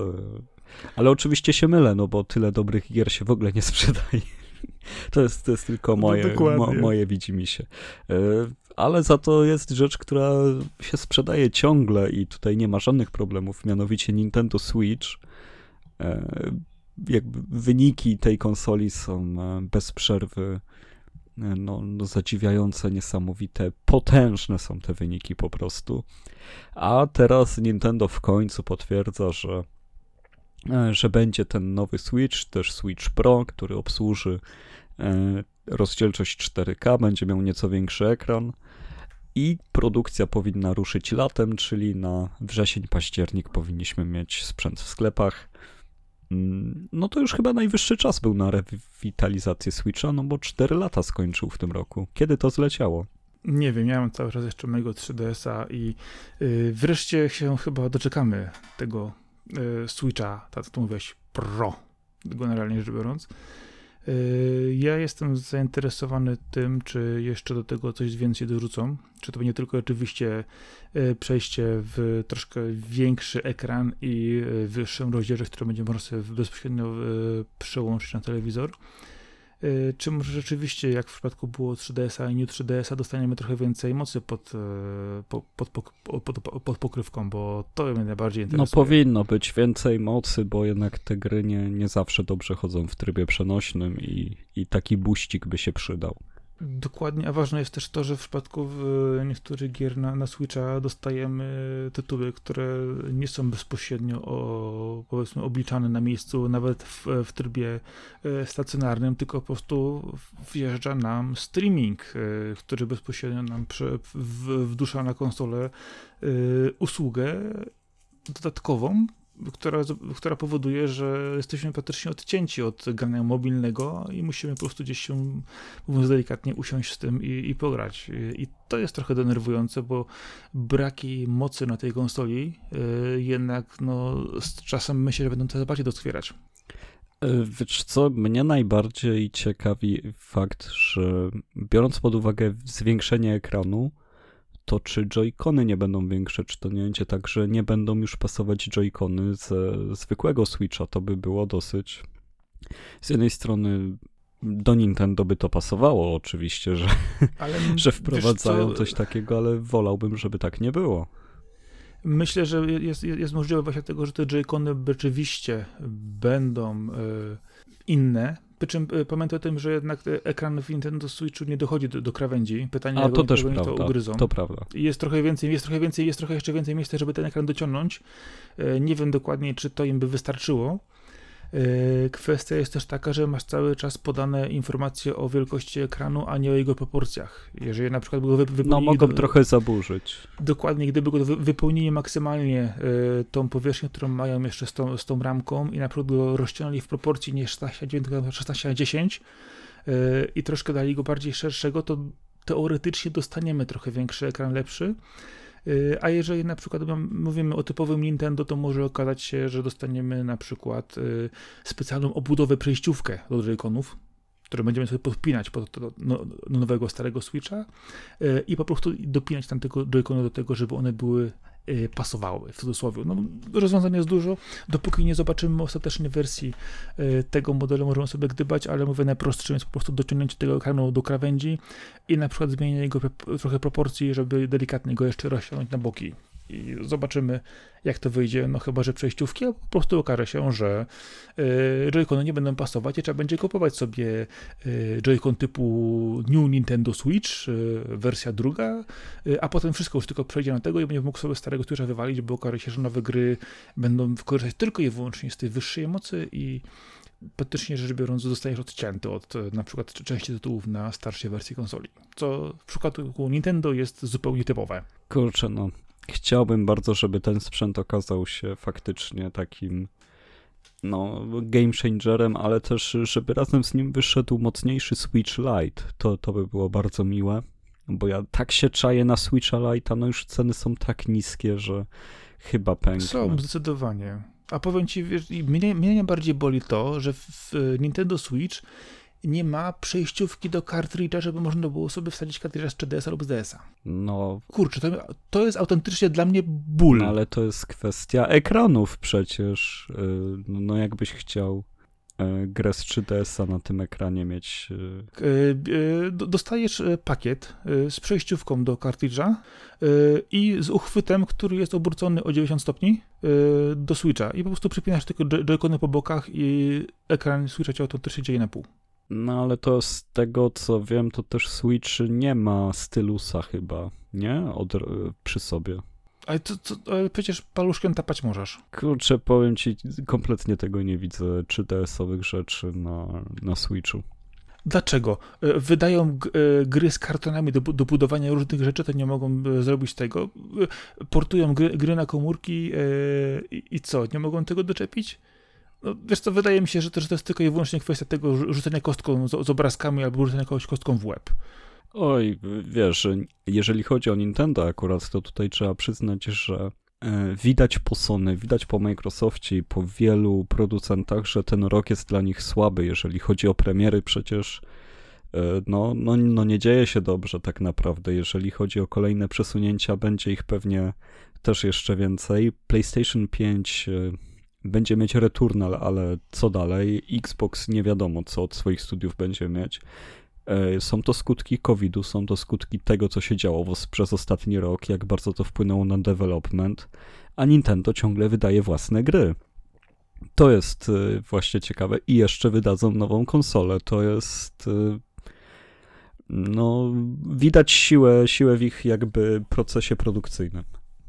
E, ale oczywiście się mylę, no bo tyle dobrych gier się w ogóle nie sprzedaje. [LAUGHS] To jest, to jest tylko no moje, no mo, moje widzimy się. E, ale za to jest rzecz, która się sprzedaje ciągle i tutaj nie ma żadnych problemów, mianowicie Nintendo Switch. E, jakby wyniki tej konsoli są bez przerwy no, no zadziwiające, niesamowite, potężne są te wyniki po prostu. A teraz Nintendo w końcu potwierdza, że, e, że będzie ten nowy Switch, też Switch Pro, który obsłuży e, rozdzielczość 4K, będzie miał nieco większy ekran i produkcja powinna ruszyć latem, czyli na wrzesień, październik powinniśmy mieć sprzęt w sklepach. Mm, no to już chyba najwyższy czas był na rewitalizację Switcha, no bo 4 lata skończył w tym roku. Kiedy to zleciało? Nie wiem, mam cały czas jeszcze mojego 3DS-a i yy, wreszcie się chyba doczekamy tego Switcha, tak to mówiłeś, Pro, generalnie rzecz biorąc. Yy, ja jestem zainteresowany tym, czy jeszcze do tego coś więcej dorzucą. Czy to będzie tylko oczywiście yy, przejście w troszkę większy ekran i wyższą rozdzielczość, którą będzie można sobie bezpośrednio przełączyć na telewizor Y, czy może rzeczywiście, jak w przypadku było 3DS-a i New 3DS-a, dostaniemy trochę więcej mocy pod, y, pod, pod, pod, pod pokrywką, bo to mnie najbardziej no, interesuje. No powinno być więcej mocy, bo jednak te gry nie, nie zawsze dobrze chodzą w trybie przenośnym i, i taki buścik by się przydał. Dokładnie, a ważne jest też to, że w przypadku niektórych gier na, na Switcha dostajemy tytuły, które nie są bezpośrednio o, powiedzmy obliczane na miejscu, nawet w, w trybie e, stacjonarnym, tylko po prostu wjeżdża nam streaming, e, który bezpośrednio nam prze, w, wdusza na konsolę e, usługę dodatkową, która, która powoduje, że jesteśmy praktycznie odcięci od grania mobilnego i musimy po prostu gdzieś się, mówiąc delikatnie, usiąść z tym i, i pograć. I to jest trochę denerwujące, bo braki mocy na tej konsoli yy, jednak no, z czasem myślę, że będą coraz bardziej doskwierać. E, wiesz co, mnie najbardziej ciekawi fakt, że biorąc pod uwagę zwiększenie ekranu, to czy joycony nie będą większe, czy to nie będzie tak, że nie będą już pasować joycony ze zwykłego Switcha, to by było dosyć... Z jednej strony do Nintendo by to pasowało oczywiście, że, ale, [LAUGHS] że wprowadzają coś takiego, ale wolałbym, żeby tak nie było. Myślę, że jest, jest możliwe właśnie tego, że te joycony rzeczywiście będą y, inne, przy czym y, pamiętaj o tym, że jednak ekran w Nintendo Switchu nie dochodzi do, do krawędzi. Pytanie, jak to też prawda, to ugryzą. To prawda. Jest trochę więcej, jest trochę więcej, jest trochę jeszcze więcej miejsca, żeby ten ekran dociągnąć. Y, nie wiem dokładnie, czy to im by wystarczyło. E, kwestia jest też taka, że masz cały czas podane informacje o wielkości ekranu, a nie o jego proporcjach. Jeżeli na przykład go wypełnili... No mogą do, trochę zaburzyć. Dokładnie, gdyby go wypełnili maksymalnie y, tą powierzchnię, którą mają jeszcze z tą, z tą ramką i na przykład go rozciągnęli w proporcji nie 16 na 16 na 10 y, i troszkę dali go bardziej szerszego, to teoretycznie dostaniemy trochę większy ekran, lepszy. Y, a jeżeli na przykład mówimy o typowym Nintendo, to może okazać się, że dostaniemy na przykład y, specjalną obudowę przejściówkę do Joy-Conów, które będziemy sobie podpinać pod do, no, nowego, starego Switcha y, i po prostu dopinać tam Joy-Cony do tego, żeby one były pasowały, w cudzysłowie. No, rozwiązań jest dużo. Dopóki nie zobaczymy ostatecznej wersji y, tego modelu, możemy sobie gdybać, ale mówię, najprostszym jest po prostu dociągnięcie tego ekranu do krawędzi i na przykład zmienienie jego trochę proporcji, żeby delikatnie go jeszcze rozciągnąć na boki i zobaczymy, jak to wyjdzie. No chyba, że przejściówki, a po prostu okaże się, że y, Joy-Cony nie będą pasować i trzeba będzie kupować sobie y, Joy-Con typu New Nintendo Switch, y, wersja druga, a potem wszystko już tylko przejdzie na tego i będzie mógł sobie starego Switcha wywalić, bo okaże się, że nowe gry będą wykorzystać tylko i wyłącznie z tej wyższej mocy i praktycznie rzecz biorąc zostajesz odcięty od na przykład części tytułów na starszej wersji konsoli, co w przypadku Nintendo jest zupełnie typowe. Kurczę, no Chciałbym bardzo, żeby ten sprzęt okazał się faktycznie takim no, game changerem, ale też, żeby razem z nim wyszedł mocniejszy Switch Lite. To, to by było bardzo miłe, bo ja tak się czaję na Switcha Lite'a, no już ceny są tak niskie, że chyba pękną. Są, zdecydowanie. A powiem ci, wiesz, mnie, mnie najbardziej boli to, że w Nintendo Switch nie ma przejściówki do kartridża, żeby można było sobie wsadzić kartridża z 3DS lub z DS-a. No. Kurczę, to, to jest autentycznie dla mnie ból. No, ale to jest kwestia ekranów przecież. Y, no jakbyś chciał y, grę z 3DS-a na tym ekranie mieć. Y, dostajesz pakiet z przejściówką do kartridża i z uchwytem, który jest obrócony o 90 stopni do Switcha i po prostu przypinasz tylko joycony po bokach i ekran Switcha cię automatycznie dzieje na pół. No ale to z tego co wiem, to też Switch nie ma stylusa chyba, nie? Od, przy sobie. Ale, to, to, ale przecież paluszkiem tapać możesz. Kurczę, powiem ci, kompletnie tego nie widzę, 3DS-owych rzeczy na, na Switchu. Dlaczego? E, wydają e, gry z kartonami do, do budowania różnych rzeczy, to nie mogą e, zrobić tego. Portują gry, gry na komórki i, i co? Nie mogą tego doczepić? No, wiesz co, wydaje mi się, że to, że to jest tylko i wyłącznie kwestia tego rzucenia kostką z, z obrazkami albo rzucenia kogoś kostką w łeb. Oj, wiesz, jeżeli chodzi o Nintendo akurat, to tutaj trzeba przyznać, że e, widać po Sony, widać po Microsoftie po wielu producentach, że ten rok jest dla nich słaby, jeżeli chodzi o premiery przecież e, no, no, no nie dzieje się dobrze tak naprawdę. Jeżeli chodzi o kolejne przesunięcia, będzie ich pewnie też jeszcze więcej. PlayStation 5 będzie mieć Returnal, ale co dalej? Xbox nie wiadomo, co od swoich studiów będzie mieć. E, są to skutki COVID-u, są to skutki tego, co się działo przez ostatni rok, jak bardzo to wpłynęło na development, a Nintendo ciągle wydaje własne gry. To jest e, właśnie ciekawe. I jeszcze wydadzą nową konsolę. To jest. E, no, widać siłę, siłę w ich jakby procesie produkcyjnym.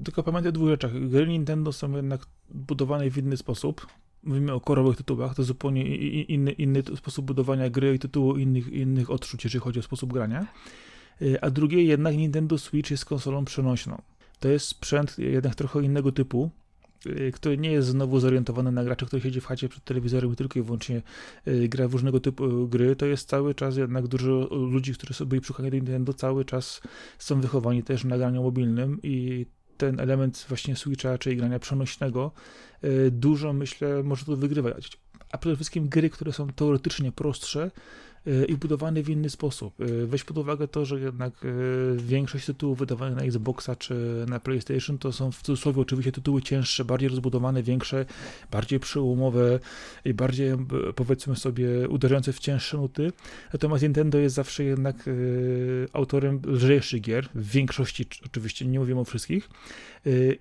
Tylko pamiętaj o dwóch rzeczach. Gry Nintendo są jednak budowane w inny sposób. Mówimy o korowych tytułach, to zupełnie inny, inny sposób budowania gry i tytułu innych, innych odczuć, jeżeli chodzi o sposób grania. Y, a drugie, jednak Nintendo Switch jest konsolą przenośną. To jest sprzęt jednak trochę innego typu, y, który nie jest znowu zorientowany na gracza, który siedzi w chacie przed telewizorem i tylko i wyłącznie y, gra w różnego typu gry. To jest cały czas jednak dużo ludzi, którzy byli przychani do Nintendo, cały czas są wychowani też na graniu mobilnym i ten element właśnie Switcha, czyli grania przenośnego, y, dużo myślę może tu wygrywać. A przede wszystkim gry, które są teoretycznie prostsze, i budowany w inny sposób. Y, weź pod uwagę to, że jednak y, większość tytułów wydawanych na Xboxa czy na PlayStation to są w cudzysłowie oczywiście tytuły cięższe, bardziej rozbudowane, większe, bardziej przełomowe i bardziej powiedzmy sobie uderzające w cięższe nuty. Natomiast Nintendo jest zawsze jednak autorem lżejszych gier, w większości oczywiście, nie mówimy o wszystkich.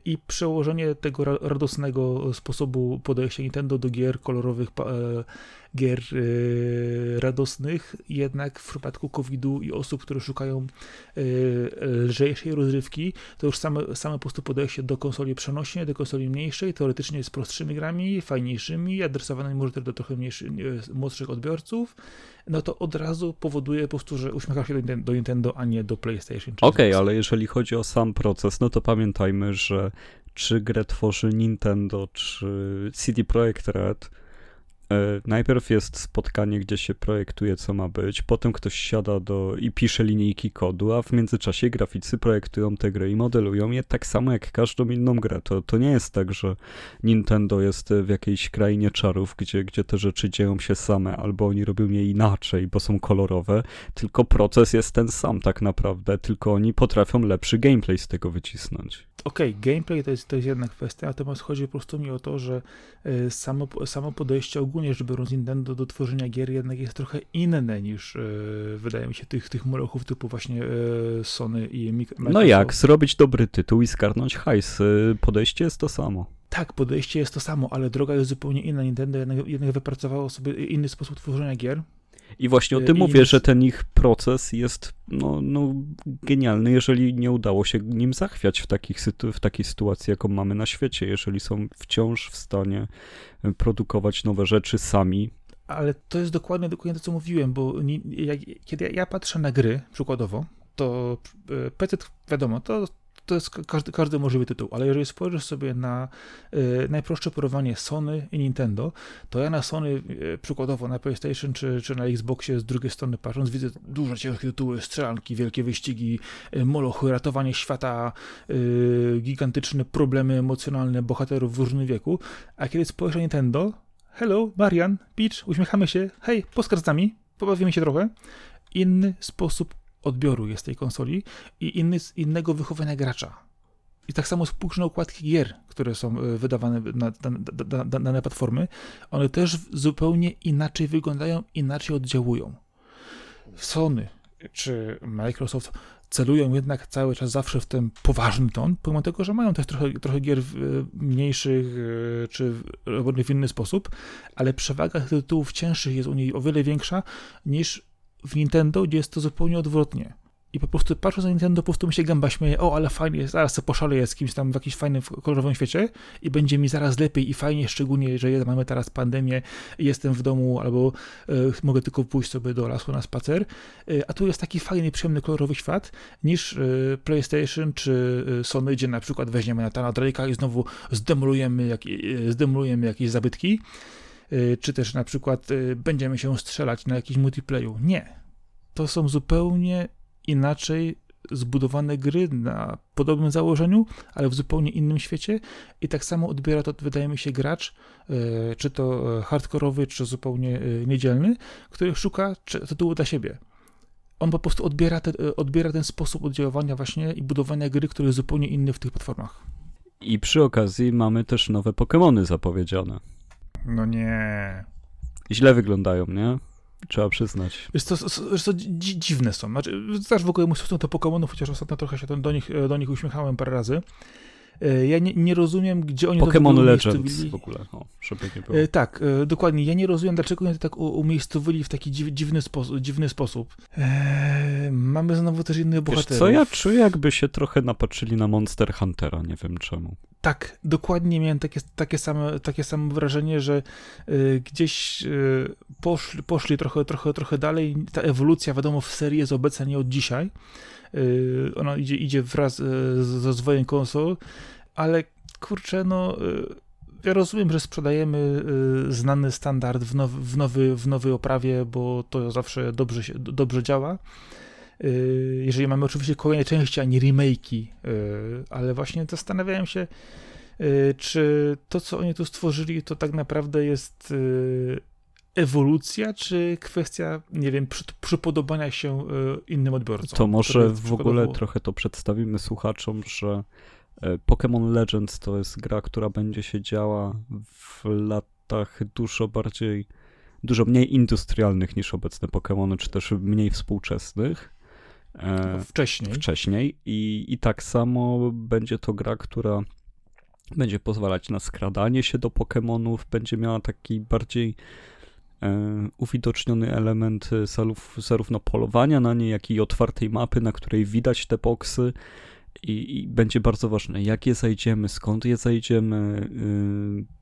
I przełożenie tego radosnego sposobu podejścia Nintendo do gier kolorowych, gier y, radosnych, jednak w przypadku COVID-u i osób, które szukają y, lżejszej rozrywki, to już same, same po prostu podejście do konsoli przenośnej, do konsoli mniejszej, teoretycznie z prostszymi grami, fajniejszymi, adresowanymi może też do trochę mniejszych, młodszych odbiorców, no to od razu powoduje po prostu, że uśmiecha się do Nintendo, a nie do PlayStation. Okej, okay, ale jeżeli chodzi o sam proces, no to pamiętajmy, że czy grę tworzy Nintendo, czy CD Projekt Red, najpierw jest spotkanie, gdzie się projektuje, co ma być, potem ktoś siada do i pisze linijki kodu, a w międzyczasie graficy projektują te gry i modelują je tak samo jak każdą inną grę. To, to nie jest tak, że Nintendo jest w jakiejś krainie czarów, gdzie, gdzie te rzeczy dzieją się same, albo oni robią je inaczej, bo są kolorowe, tylko proces jest ten sam tak naprawdę, tylko oni potrafią lepszy gameplay z tego wycisnąć okej, okay, gameplay to jest, to jest jedna kwestia, natomiast chodzi po prostu mi o to, że e, samo, samo podejście ogólnie rzecz biorąc Nintendo do tworzenia gier jednak jest trochę inne niż e, wydaje mi się tych, tych molochów typu właśnie e, Sony i Microsoft. No jak, zrobić dobry tytuł i skarnąć hajs. Podejście jest to samo. Tak, podejście jest to samo, ale droga jest zupełnie inna. Nintendo jednak, jednak wypracowało sobie inny sposób tworzenia gier. I właśnie o tym I mówię, że ten ich proces jest no, no, genialny, jeżeli nie udało się nim zachwiać w, takich w takiej sytuacji, jaką mamy na świecie, jeżeli są wciąż w stanie e, produkować nowe rzeczy sami. Ale to jest dokładnie, dokładnie to, co mówiłem, bo nie, jak, kiedy ja patrzę na gry, przykładowo, to e, PC, wiadomo, to to jest każdy, każdy możliwy tytuł, ale jeżeli spojrzysz sobie na y, najprostsze porównanie Sony i Nintendo, to ja na Sony, y, przykładowo na PlayStation czy, czy na Xboxie z drugiej strony patrząc, widzę dużo ciężkie tytuły, strzelanki, wielkie wyścigi, y, molochy, ratowanie świata, y, gigantyczne problemy emocjonalne bohaterów w różnym wieku, a kiedy spojrzysz na Nintendo, hello, Marian, Peach, uśmiechamy się, hej, poskar z nami, pobawimy się trochę, inny sposób odbioru jest tej konsoli i inny, innego wychowania gracza. I tak samo spójrz na układki gier, które są e, wydawane na, dane platformy. One też zupełnie inaczej wyglądają, inaczej oddziałują. Sony czy Microsoft celują jednak cały czas zawsze w ten poważny ton, pomimo tego, że mają też trochę, trochę gier e, mniejszych e, czy robionych w inny sposób, ale przewaga tytułów cięższych jest u niej o wiele większa niż w Nintendo, gdzie jest to zupełnie odwrotnie. I po prostu patrząc na Nintendo, po prostu mi się gęba śmieje, o, ale fajnie, zaraz sobie poszaleję z kimś tam w jakimś fajnym, kolorowym świecie i będzie mi zaraz lepiej i fajnie, szczególnie, że mamy teraz pandemię jestem w domu albo y, mogę tylko pójść sobie do lasu na spacer, y, a tu jest taki fajny, przyjemny, kolorowy świat niż y, PlayStation czy Sony, gdzie na przykład weźmiemy Natana Drake'a i znowu zdemolujemy, jak, zdemolujemy jakieś zabytki, czy też na przykład y, będziemy się strzelać na jakimś multiplayu. Nie. To są zupełnie inaczej zbudowane gry na podobnym założeniu, ale w zupełnie innym świecie i tak samo odbiera to, wydaje mi się, gracz, y, czy to hardkorowy, czy zupełnie niedzielny, który szuka tytułu dla siebie. On po prostu odbiera, te, odbiera ten sposób oddziaływania właśnie i budowania gry, który jest zupełnie inny w tych platformach. I przy okazji mamy też nowe Pokémony zapowiedziane. No nie. Źle wyglądają, nie? Trzeba przyznać. Jest to, jest to dziwne są. Znaczy, znasz w ogóle mój stosunek do Pokémonów, chociaż ostatnio trochę się do nich, do nich uśmiechałem parę razy. E, ja nie, nie rozumiem, gdzie oni Pokémon to Legends w ogóle, o, żeby nie było. E, tak, e, dokładnie. Ja nie rozumiem, dlaczego oni to tak umiejscowili w taki dziwny, sposób, dziwny sposób. Eee, mamy znowu też innych bohaterów. Wiesz co, ja czuję, jakby się trochę napatrzyli na Monster Huntera, nie wiem czemu. Tak, dokładnie miałem takie, takie, same, takie samo wrażenie, że y, gdzieś y, poszli, poszli trochę, trochę, trochę dalej. Ta ewolucja, wiadomo, w serii jest obecna nie od dzisiaj. Y, ona idzie, idzie wraz z rozwojem konsol, ale kurczę, no ja rozumiem, że sprzedajemy znany standard w, now, w, nowy, w nowej oprawie, bo to zawsze dobrze, się, dobrze działa. Y, jeżeli mamy oczywiście kolejne części, a nie remake'i, y, ale właśnie zastanawiałem się, y, czy to, co oni tu stworzyli, to tak naprawdę jest ewolucja, czy kwestia, nie wiem, przy, przypodobania się innym odbiorcom? To może w ogóle trochę to przedstawimy słuchaczom, że Pokémon Legends to jest gra, która będzie się działa w latach dużo bardziej, dużo mniej industrialnych niż obecne Pokémony, czy też mniej współczesnych. E, wcześniej. Wcześniej I, i tak samo będzie to gra, która będzie pozwalać na skradanie się do Pokémonów, będzie miała taki bardziej e, uwidoczniony element salów, zarówno polowania na nie, jak i otwartej mapy, na której widać te boksy. I, I, będzie bardzo ważne, jak je zajdziemy, skąd je zajdziemy, yy,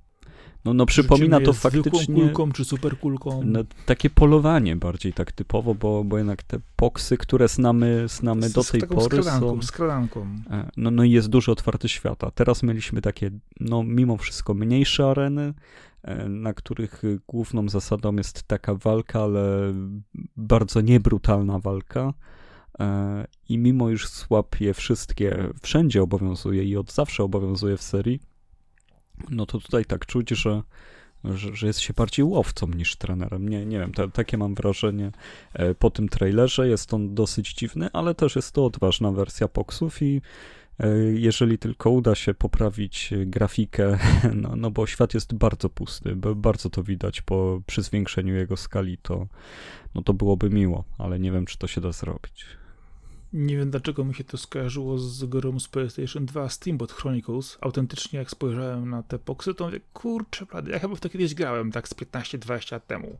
no, no przypomina to faktycznie... kulką czy superkulką? No, takie polowanie bardziej tak typowo, bo, bo jednak te poksy, które znamy, znamy z, do tej pory skradanką, są... skradanką. E, no, no i jest dużo otwarty świata. Teraz mieliśmy takie, no mimo wszystko mniejsze areny, e, na których główną zasadą jest taka walka, ale bardzo niebrutalna walka. E, I mimo iż słab je wszystkie wszędzie obowiązuje i od zawsze obowiązuje w serii, no to tutaj tak czuć, że, że, że, jest się bardziej łowcą niż trenerem. Nie, nie wiem, takie mam wrażenie e, po tym trailerze. Jest on dosyć dziwny, ale też jest to odważna wersja Poxów i e, jeżeli tylko uda się poprawić grafikę, [LAUGHS] no, no bo świat jest bardzo pusty, bardzo to widać po, przy zwiększeniu jego skali, to, no to byłoby miło, ale nie wiem, czy to się da zrobić. Nie wiem dlaczego mi się to skojarzyło z grą z PlayStation 2 Steamboat Chronicles. Autentycznie jak spojrzałem na te poksy, to mówię, kurczę, prawda, ja chyba w to kiedyś grałem, tak z 15-20 lat temu.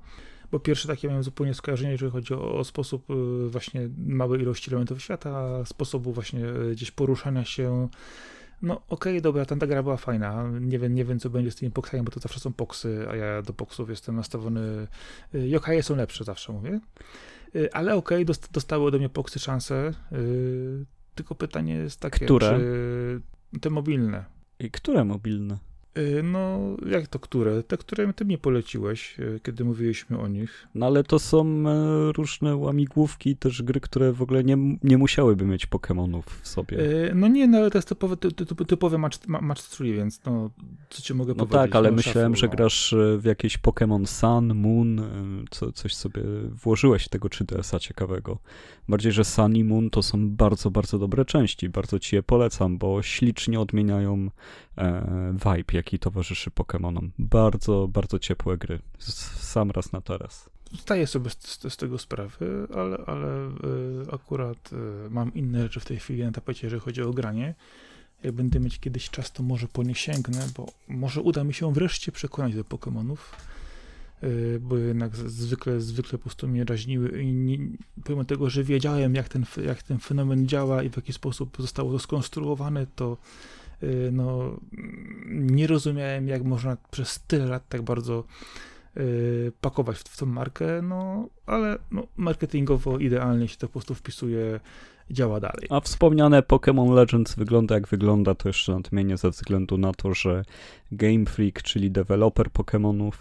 Bo pierwsze takie miałem zupełnie skojarzenie, jeżeli chodzi o, o sposób y, właśnie małej ilości elementów świata, sposobu właśnie y, gdzieś poruszania się. No okej, okay, dobra, ta, ta gra była fajna. Nie wiem, nie wiem, co będzie z tymi poksami, bo to zawsze są poksy, a ja do poksów jestem nastawiony. Y, Yokaje są lepsze zawsze, mówię. Y, ale okej, okay, dostały ode mnie Poxy szansę. Y, tylko pytanie jest takie, Które? czy te mobilne. I które mobilne? Y, No, jak to które? Te, które ty mnie poleciłeś, y, kiedy mówiliśmy o nich. No ale to są e, różne łamigłówki, też gry, które w ogóle nie, nie musiałyby mieć Pokémonów w sobie. Y, No nie, no ale to jest typowy, ty, ty, typowy match, ma- match 3, więc no, co ci mogę No powiedzieć? tak, ale no, myślałem, szafu, że no. grasz e, w jakieś Pokémon Sun, Moon, e, co, coś sobie włożyłeś tego 3DS-a ciekawego. Bardziej, że Sun i Moon to są bardzo, bardzo dobre części. Bardzo ci je polecam, bo ślicznie odmieniają e, vibe, jaki towarzyszy Pokémonom. Bardzo, bardzo ciepłe gry. Sam raz na teraz. Zdaję sobie z, z, tego sprawy, ale, ale y, akurat y, mam inne rzeczy w tej chwili na tapecie, jeżeli chodzi o granie. Jak będę mieć kiedyś czas, to może po nie sięgnę, bo może uda mi się wreszcie przekonać do Pokémonów, y, bo jednak zwykle, zwykle po prostu mnie raźniły i nie, pomimo tego, że wiedziałem, jak ten, jak ten fenomen działa i w jaki sposób zostało to skonstruowane, to no, mm, nie rozumiałem, jak można przez tyle lat tak bardzo y, pakować w, w tą markę, no ale no, marketingowo idealnie się to po prostu wpisuje, działa dalej. A wspomniane Pokémon Legends wygląda jak wygląda, to jeszcze nadmienię ze względu na to, że Game Freak, czyli deweloper Pokémonów,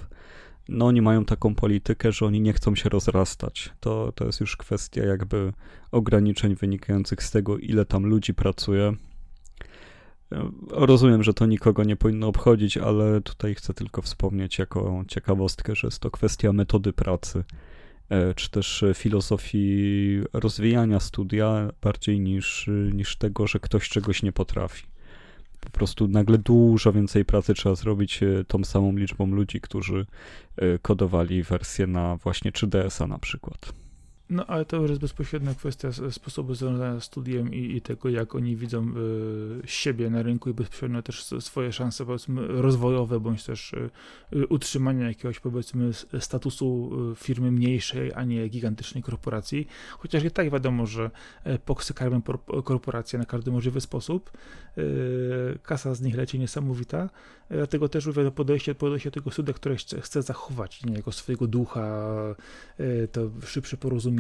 no oni mają taką politykę, że oni nie chcą się rozrastać. To, to jest już kwestia jakby ograniczeń wynikających z tego, ile tam ludzi pracuje. Rozumiem, że to nikogo nie powinno obchodzić, ale tutaj chcę tylko wspomnieć jako ciekawostkę, że jest to kwestia metody pracy e, czy też filozofii rozwijania studia bardziej niż, niż tego, że ktoś czegoś nie potrafi. Po prostu nagle dużo więcej pracy trzeba zrobić e, tą samą liczbą ludzi, którzy e, kodowali wersję na właśnie 3DS-a na przykład. No ale to już jest bezpośrednia kwestia sposobu zarządzania studiem i, i tego, jak oni widzą y, siebie na rynku i bezpośrednio też swoje szanse powiedzmy rozwojowe, bądź też y, utrzymania jakiegoś powiedzmy statusu firmy mniejszej, a nie gigantycznej korporacji. Chociaż i tak wiadomo, że poksy karmią por- korporacje na każdy możliwy sposób. Kasa z nich leci niesamowita, dlatego też mówię, podejście, podejście tego studia, które chce, chce zachować nie, jako swojego ducha, to szybsze porozumienie,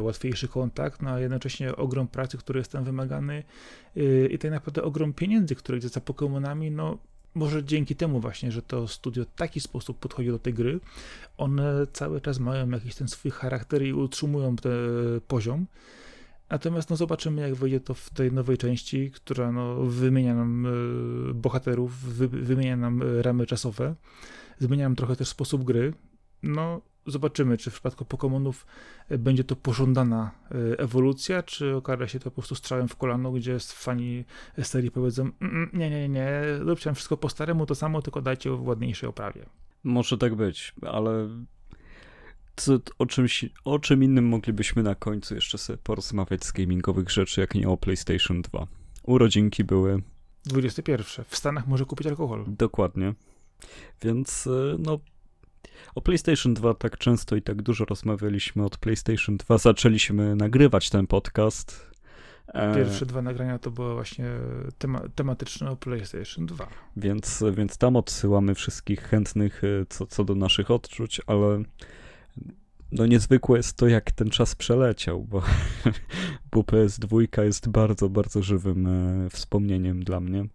łatwiejszy kontakt, no a jednocześnie ogrom pracy, który jest tam wymagany y, i tak naprawdę ogrom pieniędzy, które idzie za Pokémonami, no może dzięki temu właśnie, że to studio w taki sposób podchodzi do tej gry, one cały czas mają jakiś ten swój charakter i utrzymują ten poziom. Natomiast no zobaczymy, jak wyjdzie to w tej nowej części, która no, wymienia nam y, bohaterów, wy, wymienia nam ramy czasowe, zmienia nam trochę też sposób gry. No, zobaczymy, czy w przypadku Pokémonów y, będzie to pożądana y, ewolucja, czy okaże się to po prostu strzałem w kolano, gdzie fani serii powiedzą, "Mm, mm, nie, nie, nie, róbcie wszystko po staremu, to samo, tylko dajcie w ładniejszej oprawie. Może tak być, ale co, o, czymś, o czym innym moglibyśmy na końcu jeszcze sobie porozmawiać z gamingowych rzeczy, jak nie o PlayStation 2. Urodzinki były 21. W Stanach może kupić alkohol. Dokładnie. Więc e, no o PlayStation 2 tak często i tak dużo rozmawialiśmy od PlayStation 2. Zaczęliśmy nagrywać ten podcast. E, Pierwsze dwa nagrania to było właśnie tema, tematyczne o PlayStation 2. Więc, więc tam odsyłamy wszystkich chętnych e, co, co do naszych odczuć, ale no niezwykłe jest to, jak ten czas przeleciał, bo, [LAUGHS] bo PS2 jest bardzo, bardzo żywym e, wspomnieniem dla mnie.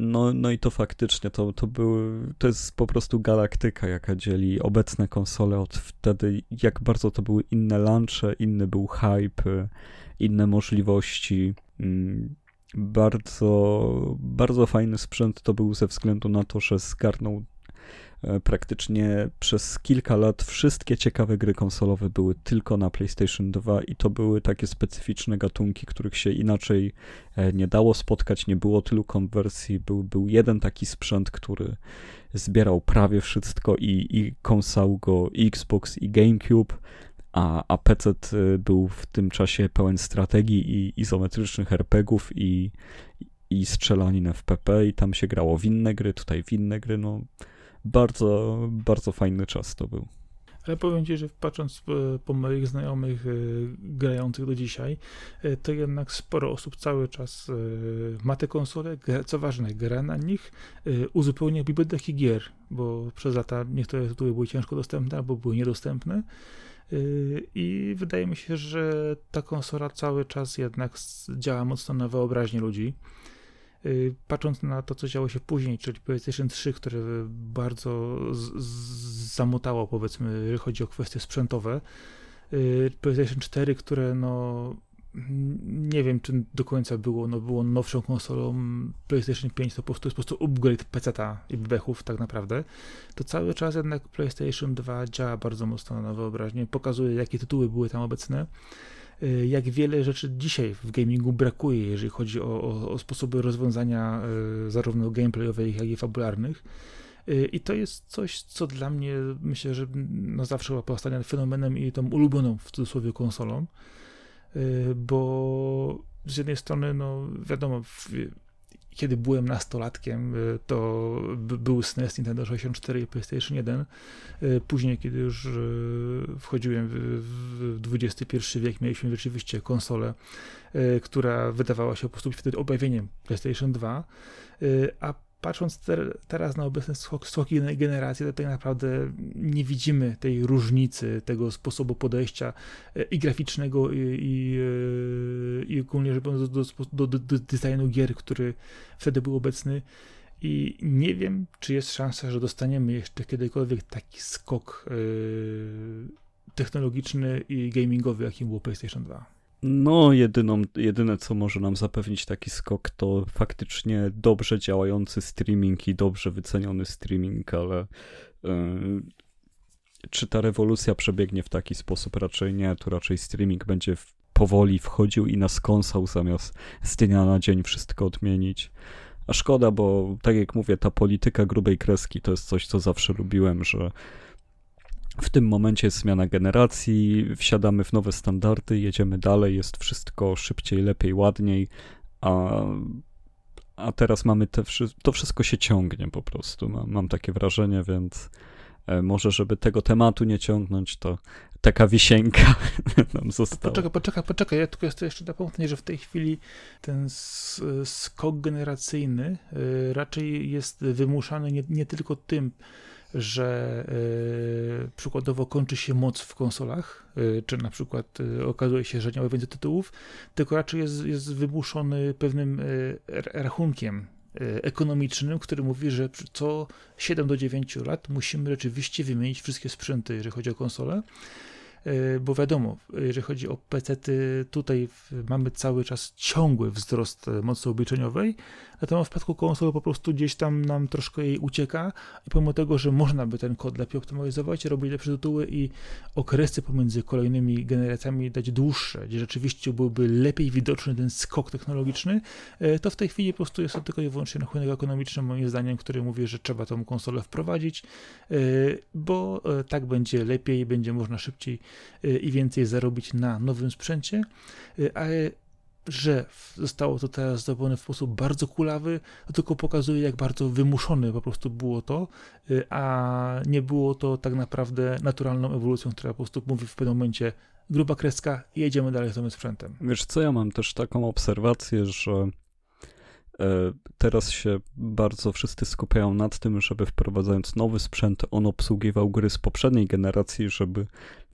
No, no i to faktycznie, to, to, były, to jest po prostu galaktyka, jaka dzieli obecne konsole od wtedy, jak bardzo to były inne launche, inny był hype, inne możliwości. Mm, Bardzo, bardzo fajny sprzęt to był ze względu na to, że zgarnął praktycznie przez kilka lat wszystkie ciekawe gry konsolowe były tylko na PlayStation 2 i to były takie specyficzne gatunki, których się inaczej e, nie dało spotkać, nie było tylu konwersji, był, był jeden taki sprzęt, który zbierał prawie wszystko i, i kąsał go Xbox i GameCube, a, a PC y, był w tym czasie pełen strategii i izometrycznych RPGów i, i strzelanin FPP i tam się grało w inne gry, tutaj w inne gry, no bardzo, bardzo fajny czas to był. Ale powiem Ci, że patrząc po moich znajomych grających do dzisiaj, to jednak sporo osób cały czas ma te konsole, co ważne, gra na nich, uzupełnia biblioteki gier, bo przez lata niektóre tytuły były ciężko dostępne albo były niedostępne. I wydaje mi się, że ta konsola cały czas jednak działa mocno na wyobraźnię ludzi. Y, patrząc na to, co działo się później, czyli PlayStation 3, które bardzo zamotało, powiedzmy, jeżeli chodzi o kwestie sprzętowe, y, PlayStation 4, które no nie wiem, czy do końca było, no było nowszą konsolą, PlayStation 5 to po prostu jest po prostu upgrade PC-ta i bechów tak naprawdę, to cały czas jednak PlayStation 2 działa bardzo mocno na wyobraźnię, pokazuje jakie tytuły były tam obecne, jak wiele rzeczy dzisiaj w gamingu brakuje, jeżeli chodzi o, o, o sposoby rozwiązania y, zarówno gameplayowych, jak i fabularnych. Y, I to jest coś, co dla mnie myślę, że no zawsze pozostanie fenomenem i tą ulubioną w cudzysłowie konsolą, bo z jednej strony, no wiadomo, kiedy byłem nastolatkiem, y, to był SNES, Nintendo 64 i PlayStation 1. Y, później, kiedy już y, wchodziłem w XXI wiek, mieliśmy rzeczywiście konsolę, która wydawała się po prostu wtedy objawieniem PlayStation 2, a patrząc ter, teraz na obecne skoki generacji, to tak naprawdę nie widzimy tej różnicy, tego sposobu podejścia e, i graficznego, i, i, e, i ogólnie rzecz biorąc do, do, do, do designu gier, który wtedy był obecny. I nie wiem, czy jest szansa, że dostaniemy jeszcze kiedykolwiek taki skok yy, technologiczny i gamingowy, jakim było PlayStation 2. No, jedyną, jedyne co może nam zapewnić taki skok to faktycznie dobrze działający streaming i dobrze wyceniony streaming, ale yy, czy ta rewolucja przebiegnie w taki sposób? Raczej nie, tu raczej streaming będzie powoli wchodził i nas kąsał zamiast z dnia na dzień wszystko odmienić. A szkoda, bo tak jak mówię, ta polityka grubej kreski to jest coś, co zawsze lubiłem, że w tym momencie jest zmiana generacji, wsiadamy w nowe standardy, jedziemy dalej, jest wszystko szybciej, lepiej, ładniej, a, a teraz mamy te, to wszystko się ciągnie po prostu, mam, mam takie wrażenie, więc e, może żeby tego tematu nie ciągnąć, to taka wisienka [LAUGHS] nam została. Poczekaj, poczekaj, poczekaj, ja tylko jeszcze napomknę, że w tej chwili ten skok generacyjny e, raczej jest wymuszany nie, nie tylko tym, że y, przykładowo kończy się moc w konsolach, y, czy na przykład y, okazuje się, że nie ma więcej tytułów, tylko raczej jest, jest wymuszony pewnym rachunkiem ekonomicznym, który mówi, że co 7 do 9 lat musimy rzeczywiście wymienić wszystkie sprzęty, jeżeli chodzi o konsole. E, bo wiadomo, jeżeli chodzi o PC, tutaj mamy cały czas ciągły wzrost e, mocy obliczeniowej, natomiast w przypadku konsol po prostu gdzieś tam nam troszkę jej ucieka. I pomimo tego, że można by ten kod lepiej optymalizować, robić lepsze tytuły i okresy pomiędzy kolejnymi generacjami dać dłuższe, gdzie rzeczywiście byłby lepiej widoczny ten skok technologiczny, e, to w tej chwili po prostu jest to tylko i wyłącznie rachunek ekonomiczny, moim zdaniem, który mówi, że trzeba tą konsolę wprowadzić, bo tak będzie lepiej, będzie można szybciej i więcej zarobić na nowym sprzęcie, a że zostało to teraz zrobione w sposób bardzo kulawy, to tylko pokazuje, jak bardzo wymuszone po prostu było to, y, a nie było to tak naprawdę naturalną ewolucją, która po prostu mówi w pewnym momencie gruba kreska i jedziemy dalej z tym sprzętem. Wiesz co, ja mam też taką obserwację, że teraz się bardzo wszyscy skupiają nad tym, żeby wprowadzając nowy sprzęt, on obsługiwał gry z poprzedniej generacji, żeby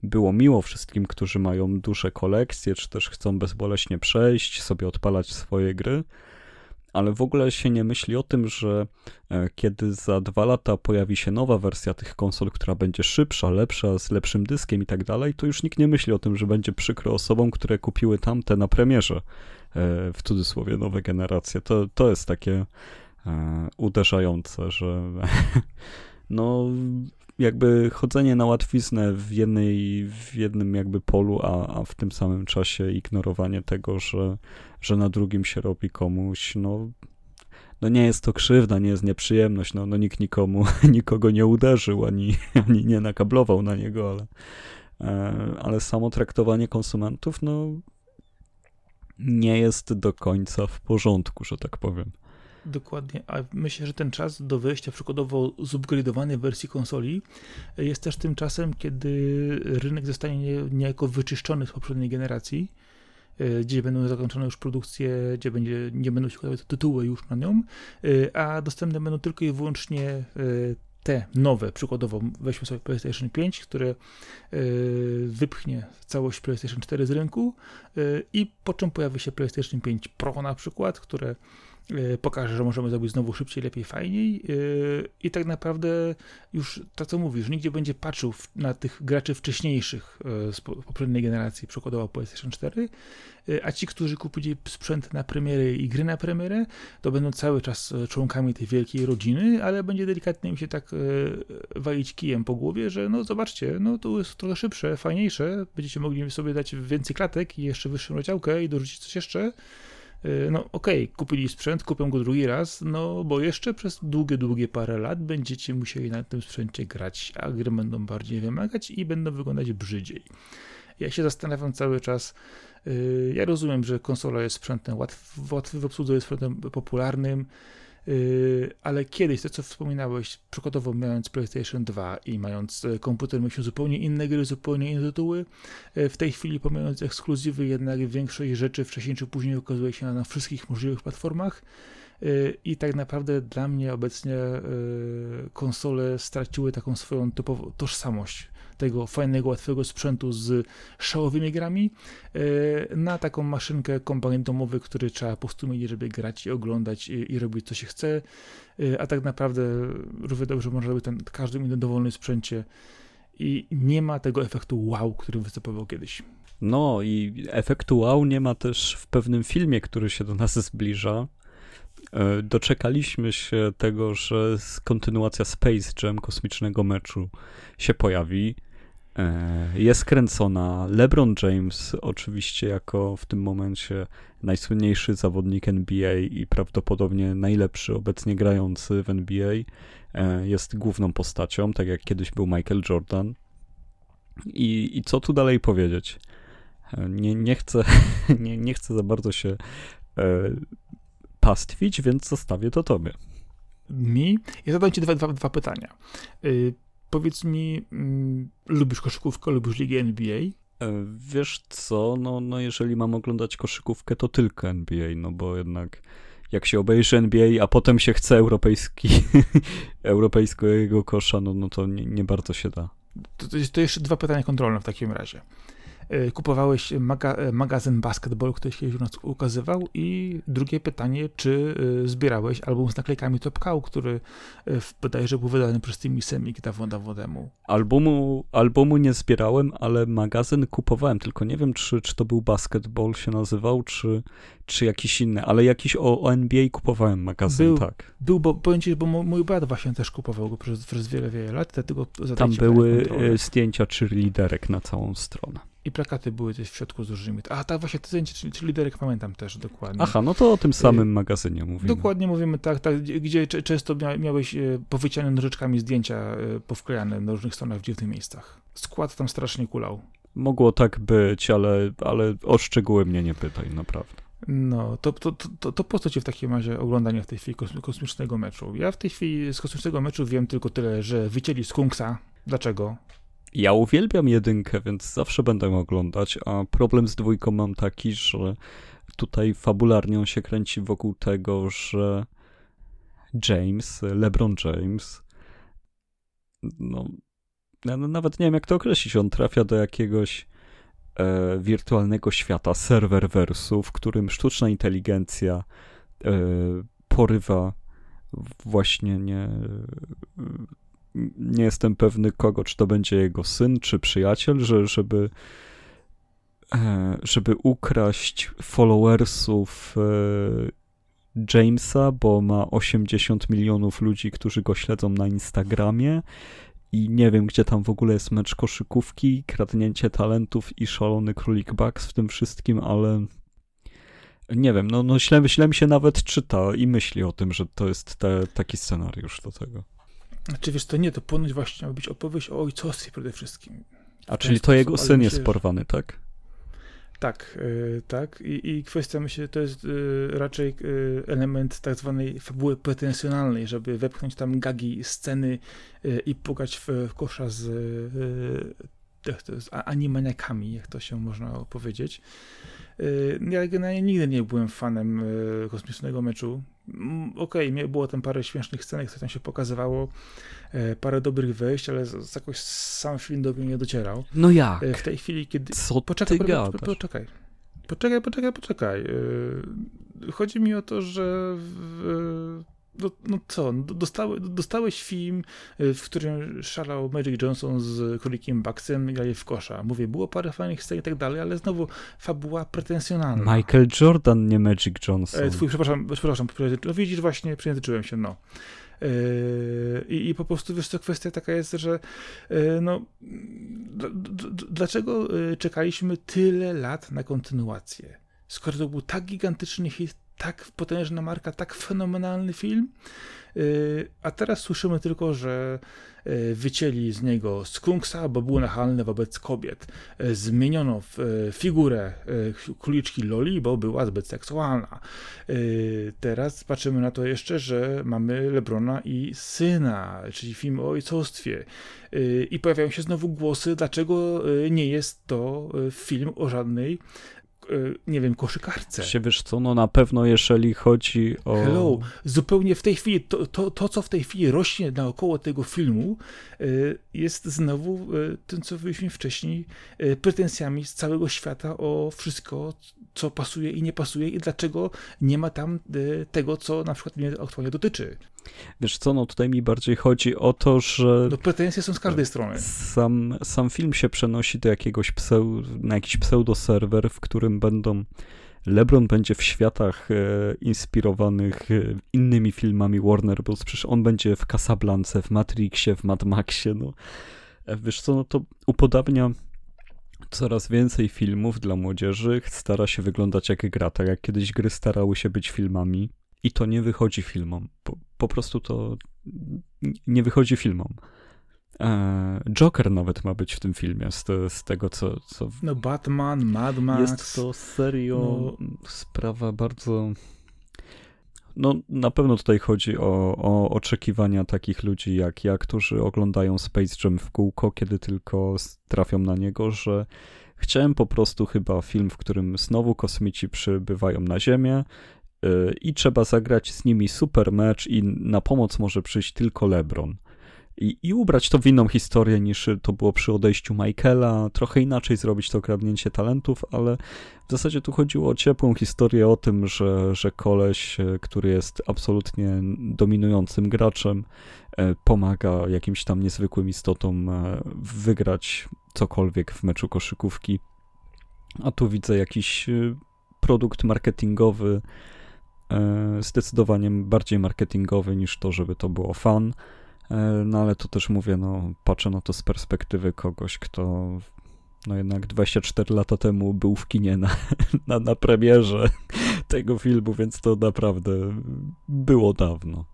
było miło wszystkim, którzy mają duże kolekcje, czy też chcą bezboleśnie przejść, sobie odpalać swoje gry. Ale w ogóle się nie myśli o tym, że e, kiedy za dwa lata pojawi się nowa wersja tych konsol, która będzie szybsza, lepsza, z lepszym dyskiem i tak dalej, to już nikt nie myśli o tym, że będzie przykro osobom, które kupiły tamte na premierze E, w cudzysłowie nowe generacje. To, to jest takie e, uderzające, że [LAUGHS] no jakby chodzenie na łatwiznę w, jednej, w jednym jakby polu, a, a w tym samym czasie ignorowanie tego, że, że na drugim się robi komuś, no no nie jest to krzywda, nie jest nieprzyjemność, no, no nikt nikomu, [LAUGHS] nikogo nie uderzył, ani, [LAUGHS] ani nie nakablował na niego, ale, e, ale samo traktowanie konsumentów, no nie jest do końca w porządku, że tak powiem. Dokładnie, a myślę, że ten czas do wyjścia przykładowo zupgradowanej wersji konsoli jest też tym czasem, kiedy rynek zostanie niejako wyczyszczony z poprzedniej generacji, e, gdzie będą zakończone już produkcje, gdzie będzie, nie będą się układały tytuły już na nią, e, a dostępne będą tylko i wyłącznie e, te nowe, przykładowo weźmy sobie PlayStation 5, które wypchnie całość PlayStation 4 z rynku i po czym pojawi się PlayStation 5 Pro na przykład, które E, pokaże, że możemy zrobić znowu szybciej, lepiej, fajniej. E, i tak naprawdę już to, co mówisz, nigdzie będzie patrzył na tych graczy wcześniejszych e, z poprzedniej generacji, przykładowo PlayStation 4, a ci, którzy kupili sprzęt na premiery i gry na premierę, to będą cały czas członkami tej wielkiej rodziny, ale będzie delikatnie im się tak walić kijem po głowie, że no zobaczcie, no to jest trochę szybsze, fajniejsze, będziecie mogli sobie dać więcej klatek i jeszcze wyższą rozdziałkę i dorzucić coś jeszcze, no okej, okay, kupili sprzęt, kupią go drugi raz, no bo jeszcze przez długie, długie parę lat będziecie musieli na tym sprzęcie grać, a gry będą bardziej wymagać i będą wyglądać brzydziej. Ja się zastanawiam cały czas, y, ja rozumiem, że konsola jest sprzętem łatwy, łatwy w obsłudze, jest sprzętem popularnym, ale kiedyś, to co wspominałeś, przykładowo mając PlayStation 2 i mając e, komputer, mieliśmy zupełnie inne gry, zupełnie inne tytuły. E, w tej chwili, pomijając ekskluzywy, jednak większość rzeczy wcześniej czy później okazuje się na wszystkich możliwych platformach. E, I tak naprawdę dla mnie obecnie konsole straciły taką swoją typową tożsamość tego fajnego, łatwego sprzętu z szałowymi grami e, na taką maszynkę komponent domowy, który trzeba po prostu mieć, żeby grać i oglądać i, i robić co się chce, e, a tak naprawdę równie dobrze można robić ten każdym innym dowolnym sprzęcie i nie ma tego efektu wow, który występował kiedyś. No i efektu wow nie ma też w pewnym filmie, który się do nas zbliża. E, doczekaliśmy się tego, że kontynuacja Space Jam kosmicznego meczu się pojawi. E, jest kręcona. LeBron James, oczywiście, jako w tym momencie najsłynniejszy zawodnik NBA i prawdopodobnie najlepszy obecnie grający w NBA, e, jest główną postacią, tak jak kiedyś był Michael Jordan. I, i co tu dalej powiedzieć? E, nie, nie, chcę, [LAUGHS] nie, nie chcę za bardzo się pastwić, więc zostawię to tobie. Mi? Ja zadam ci dwa, dwa, dwa pytania. Powiedz mi, mm, lubisz koszykówkę, lubisz ligę NBA? E, wiesz co, no, no jeżeli mam oglądać koszykówkę, to tylko NBA, no bo jednak jak się obejrzy NBA, a potem się chce europejski, [LAUGHS] europejskiego kosza, no, no to nie, nie bardzo się da. To, to, to jeszcze dwa pytania kontrolne w takim razie. E, kupowałeś maga e, magazyn Basketball, który się u nas ukazywał i drugie pytanie, czy e, zbierałeś album z naklejkami Top Cow, który bodajże był wydany przez Timmy Semik dawno, dawno temu. Albumu, albumu nie zbierałem, ale magazyn kupowałem, tylko nie wiem, czy, czy to był Basketball się nazywał, czy, czy jakiś inny, ale jakiś o, o NBA kupowałem magazyn, był, tak. Był, bo powiem ci, bo mój brat właśnie też kupował go przez, przez wiele, wiele lat, dlatego Tam były zdjęcia czy liderek na całą stronę. I plakaty były też w środku z różnymi. A tak, właśnie te zdjęcia, czyli, czyli liderek pamiętam też dokładnie. Aha, no to o tym samym y, magazynie mówimy. Dokładnie mówimy, tak, tak gdzie często miałeś y, powyciane nożyczkami zdjęcia y, powklejane na różnych stronach w dziwnych miejscach. Skład tam strasznie kulał. Mogło tak być, ale, ale o szczegóły mnie nie pytaj, naprawdę. No, to, to, to, to po co ci w takim razie oglądanie w tej chwili kosmicznego meczu? Ja w tej chwili z kosmicznego meczu wiem tylko tyle, że wycięli Skunksa. Dlaczego? Ja uwielbiam jedynkę, więc zawsze będę oglądać, a problem z dwójką mam taki, że tutaj fabularnie on się kręci wokół tego, że James, LeBron James, no, ja nawet nie wiem jak to określić, on trafia do jakiegoś e, wirtualnego świata, serwerwersu, w którym sztuczna inteligencja e, porywa właśnie nie nie jestem pewny kogo, czy to będzie jego syn, czy przyjaciel, że, żeby, e, żeby ukraść followersów e, Jamesa, bo ma 80 milionów ludzi, którzy go śledzą na Instagramie i nie wiem, gdzie tam w ogóle jest mecz koszykówki, kradnięcie talentów i szalony królik Bucks w tym wszystkim, ale nie wiem, no, no źle, źle mi się nawet czyta i myśli o tym, że to jest te, taki scenariusz do tego. Znaczy wiesz, to nie, to ponoć właśnie ma być opowieść o ojcostwie przede wszystkim. A czyli to jego syn jest porwany, tak? Tak, yy, tak. I, I, kwestia, myślę, to jest yy, raczej yy, element tak zwanej fabuły pretensjonalnej, żeby wepchnąć tam gagi, sceny i pukać w, w kosza z, z animaniakami, jak to się można powiedzieć. Ja generalnie nigdy nie byłem fanem kosmicznego meczu. Mm, okej, okay, było tam parę śmiesznych scenek, co tam się pokazywało, e, parę dobrych wejść, ale jakoś sam film do mnie nie docierał. No jak? E, w tej chwili, kiedy... Co poczekaj, ty poczekaj, poczekaj, poczekaj, poczekaj, poczekaj. E, chodzi mi o to, że w, no, no co, no, dostały, dostałeś film, y, w którym szalał Magic Johnson z królikiem Bucksem i w kosza. Mówię, było parę fajnych scen i tak dalej, ale znowu fabuła pretensjonalna. Michael Jordan, nie Magic Johnson. E, twój, przepraszam, przepraszam, no widzisz, właśnie przejęzyczyłem się, no. E, I, I, po prostu wiesz co, kwestia taka jest, że e, no, dlaczego czekaliśmy tyle lat na kontynuację? Skoro to był tak gigantyczny hit, tak potężna marka, tak fenomenalny film, y, a teraz słyszymy tylko, że y, wycięli z niego skunksa, bo był nachalny wobec kobiet. Y, zmieniono figurę króliczki Loli, bo była zbyt seksualna. Teraz patrzymy na to jeszcze, że mamy Lebrona i syna, czyli film o ojcostwie. I pojawiają się znowu głosy, dlaczego nie jest to film o żadnej nie wiem, koszykarce. Się wiesz co, no na pewno jeżeli chodzi o... Hello, zupełnie w tej chwili, to, to, to co w tej chwili rośnie naokoło tego filmu, jest znowu y, tym, co mówiliśmy wcześniej, pretensjami z całego świata o wszystko, co pasuje i nie pasuje i dlaczego nie ma tam tego, co na przykład mnie aktualnie dotyczy. Wiesz co, no tutaj mi bardziej chodzi o to, że... No pretensje są z każdej strony. Sam, sam film się przenosi do jakiegoś pseu, na jakiś pseudo-serwer, w którym będą... LeBron będzie w światach e, inspirowanych e, innymi filmami Warner Bros. Przecież on będzie w Casablance, w Matrixie, w Mad Maxie, no. E, wiesz co, no to upodabnia coraz więcej filmów dla młodzieży, stara się wyglądać jak gra, tak jak kiedyś gry starały się być filmami i to nie wychodzi filmom. Po, po prostu to nie wychodzi filmom. E, Joker nawet ma być w tym filmie, z, z tego co, co. No, Batman, Mad Max. Jest to serio no. sprawa bardzo. No, na pewno tutaj chodzi o, o oczekiwania takich ludzi jak ja, którzy oglądają Space Jam w kółko, kiedy tylko trafią na niego, że chciałem po prostu chyba film, w którym znowu kosmici przybywają na Ziemię, i trzeba zagrać z nimi super mecz i na pomoc może przyjść tylko LeBron. I, I ubrać to w inną historię niż to było przy odejściu Michaela, trochę inaczej zrobić to kradnięcie talentów, ale w zasadzie tu chodziło o ciepłą historię o tym, że, że koleś, e, który jest absolutnie dominującym graczem, e, pomaga jakimś tam niezwykłym istotom e, wygrać cokolwiek w meczu koszykówki. A tu widzę jakiś produkt marketingowy, zdecydowanie bardziej marketingowy niż to, żeby to było fan. E, no ale to też mówię, no patrzę na to z perspektywy kogoś, kto no jednak 24 lata temu był w kinie na, [LAUGHS] na, na premierze [LAUGHS] tego filmu, więc to naprawdę było dawno.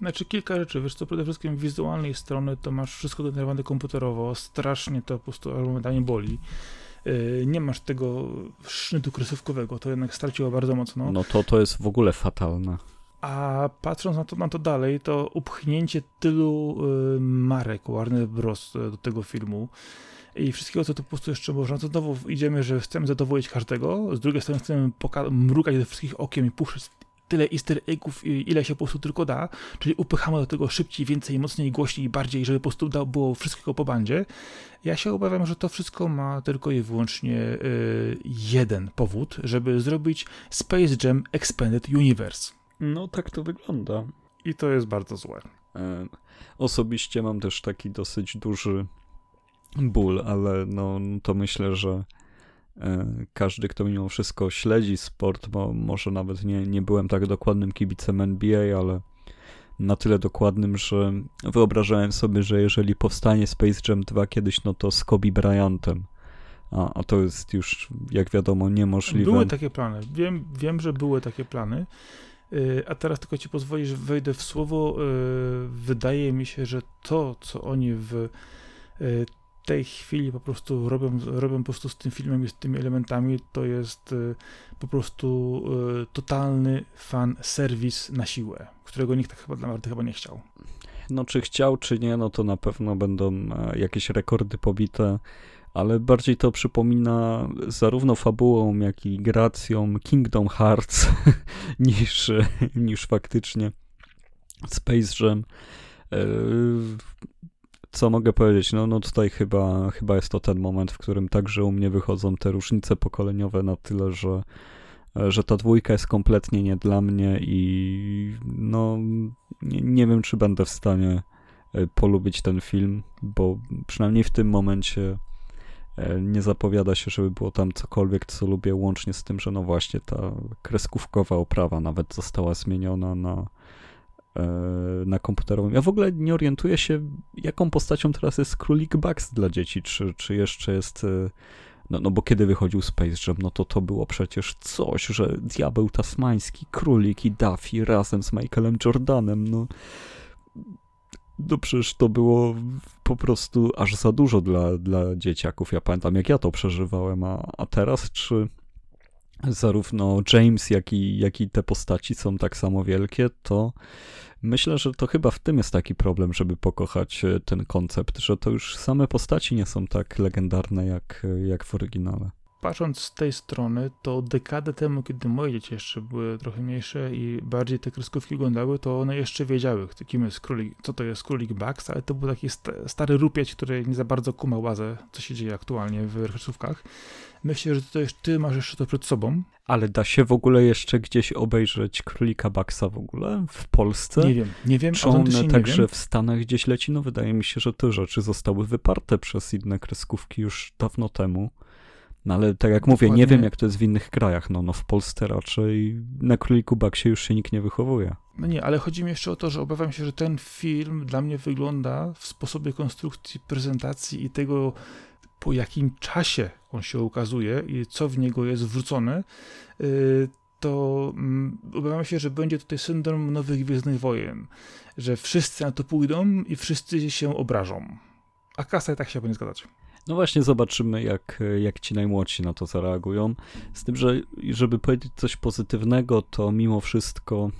Znaczy kilka rzeczy, wiesz co, przede wszystkim wizualnej strony to masz wszystko generowane komputerowo, strasznie to po prostu momentami boli. Y, nie masz tego sznytu kreskówkowego, to jednak straciło bardzo mocno. No to to jest w ogóle fatalne. A patrząc na to, na to dalej, to upchnięcie tylu y, marek Warner Bros. do tego filmu i wszystkiego, co tu po prostu jeszcze można, to znowu idziemy, że chcemy zadowolić każdego, z drugiej strony chcemy mrugać do wszystkich okiem i puszczać tyle easter eggów, ile się po prostu tylko da, czyli upychamy do tego szybciej, więcej, mocniej, głośniej, bardziej, żeby po prostu da, było wszystkiego po bandzie. Ja się obawiam, że to wszystko ma tylko i wyłącznie y, jeden powód, żeby zrobić Space Jam Expanded Universe. No tak to wygląda. I to jest bardzo złe. E, osobiście mam też taki dosyć duży ból, ale no to myślę, że E, każdy, kto mimo wszystko śledzi sport, bo może nawet nie, nie byłem tak dokładnym kibicem NBA, ale na tyle dokładnym, że wyobrażałem sobie, że jeżeli powstanie Space Jam 2 kiedyś, no to z Kobe Bryantem. A, a to jest już, jak wiadomo, niemożliwe. Były takie plany. Wiem, wiem że były takie plany. E, a teraz tylko ci pozwolisz, wejdę w słowo. E, wydaje mi się, że to, co oni w tej chwili po prostu robią, robią po prostu z tym filmem i z tymi elementami, to jest y, po prostu y, totalny fan serwis na siłę, którego nikt tak chyba naprawdę chyba nie chciał. No czy chciał, czy nie, no to na pewno będą e, jakieś rekordy pobite, ale bardziej to przypomina zarówno fabułą, jak i gracją Kingdom Hearts [LAUGHS] niż, niż faktycznie Space Jam. E, co mogę powiedzieć? No, no tutaj chyba, chyba jest to ten moment, w którym także u mnie wychodzą te różnice pokoleniowe na tyle, że, że ta dwójka jest kompletnie nie dla mnie i no nie, nie wiem, czy będę w stanie e, polubić ten film, bo przynajmniej w tym momencie nie zapowiada się, żeby było tam cokolwiek, co lubię, łącznie z tym, że no właśnie ta kreskówkowa oprawa nawet została zmieniona na E, na komputerowym. Ja w ogóle nie orientuję się, jaką postacią teraz jest Królik Bugs dla dzieci, czy, czy jeszcze jest... E, no, no bo kiedy wychodził Space Jam, no to to było przecież coś, że diabeł tasmański, królik i Daffy razem z Michaelem Jordanem, no... No przecież to było po prostu aż za dużo dla, dla dzieciaków. Ja pamiętam, jak ja to przeżywałem, a, a teraz czy zarówno James, jak i, jak i te postaci są tak samo wielkie, to myślę, że to chyba w tym jest taki problem, żeby pokochać e, ten koncept, że to już same postaci nie są tak legendarne jak, jak w oryginale. Patrząc z tej strony, to dekadę temu, kiedy moje dzieci jeszcze były trochę mniejsze i bardziej te kreskówki oglądały, to one jeszcze wiedziały, kim jest królik, co to jest królik Bugs, ale to był taki stary rupieć, który nie za bardzo kumał łazę, co się dzieje aktualnie w kreskówkach. Myślę, że to już ty masz jeszcze to przed sobą. Ale da się w ogóle jeszcze gdzieś obejrzeć Królika Baxa w ogóle w Polsce? Nie wiem, nie wiem. Czy on także w Stanach gdzieś leci? No wydaje mi się, że te rzeczy zostały wyparte przez inne kreskówki już dawno temu. No ale tak jak Dokładnie. mówię, nie wiem jak to jest w innych krajach. No, no w Polsce raczej na Króliku Baxie już się nikt nie wychowuje. No nie, ale chodzi mi jeszcze o to, że obawiam się, że ten film dla mnie wygląda w sposobie konstrukcji prezentacji i tego, po jakim czasie on się ukazuje i co w niego jest wrzucone, y, to mm, obawiam się, że będzie tutaj syndrom nowych Gwiezdnych Wojen, że wszyscy na to pójdą i wszyscy się obrażą. A kasa i tak się będzie zgadzać. No właśnie zobaczymy, jak, jak ci najmłodsi na to zareagują. Z tym, że żeby powiedzieć coś pozytywnego, to mimo wszystko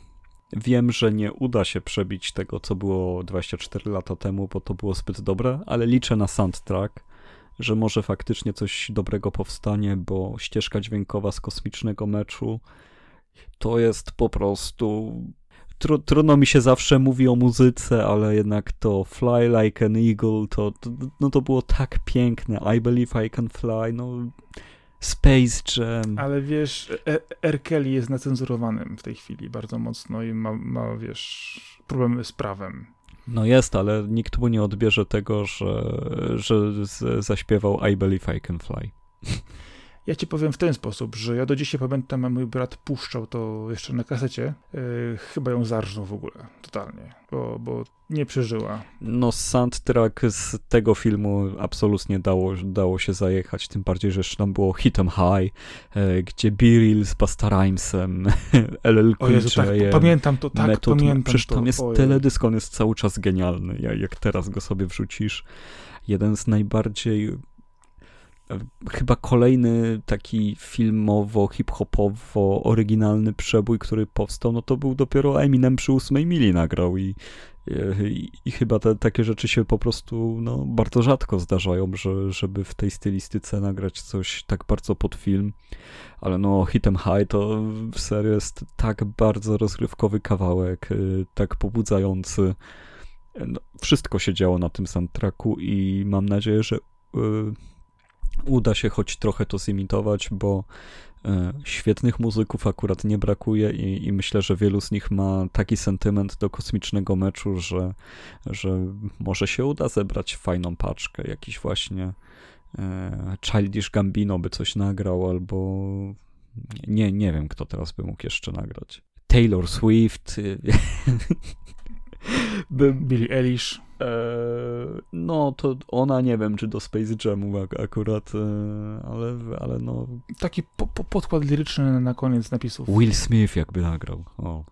wiem, że nie uda się przebić tego, co było 24 lata temu, bo to było zbyt dobre, ale liczę na soundtrack że może faktycznie coś dobrego powstanie, bo ścieżka dźwiękowa z kosmicznego meczu to jest po prostu. Tru, trudno mi się zawsze mówi o muzyce, ale jednak to Fly Like an Eagle to, to, no to było tak piękne. I Believe I Can Fly, no. Space Jam. Ale wiesz, e, R. Kelly jest nacenzurowanym w tej chwili bardzo mocno i ma, ma wiesz, problemy z prawem. No jest, ale nikt mu nie odbierze tego, że, że zaśpiewał I Believe I Can Fly. [LAUGHS] Ja ci powiem w ten sposób, że ja do dzisiaj pamiętam, a mój brat puszczał to jeszcze na kasecie. Yy, chyba ją zarżnął w ogóle, totalnie, bo, bo nie przeżyła. No soundtrack z tego filmu absolutnie dało, dało się zajechać, tym bardziej, że tam było Hit 'em High, yy, gdzie Biril z Basta Rhymesem, [LAUGHS] LL Cool Jezu, tak, pamiętam to, tak, Method, pamiętam Przecież to. tam jest teledysk, on jest cały czas genialny, jak teraz go sobie wrzucisz. Jeden z najbardziej chyba kolejny taki filmowo, hip-hopowo, oryginalny przebój, który powstał, no to był dopiero Eminem przy ósmej mili nagrał i, i, i chyba te, takie rzeczy się po prostu no, bardzo rzadko zdarzają, że, żeby w tej stylistyce nagrać coś tak bardzo pod film, ale no Hitem High to serio jest tak bardzo rozrywkowy kawałek, y, tak pobudzający. No, wszystko się działo na tym soundtracku i mam nadzieję, że uda się choć trochę to zimitować, bo e, świetnych muzyków akurat nie brakuje i, i, myślę, że wielu z nich ma taki sentyment do kosmicznego meczu, że, że może się uda zebrać fajną paczkę, jakiś właśnie e, Childish Gambino by coś nagrał, albo nie, nie wiem, kto teraz by mógł jeszcze nagrać. Taylor Swift. [LAUGHS] Billie Eilish. E, no, to ona nie wiem, czy do Space Jamu akurat, e, ale, ale no... Taki po, po podkład liryczny na koniec napisów. Will Smith jakby nagrał. O.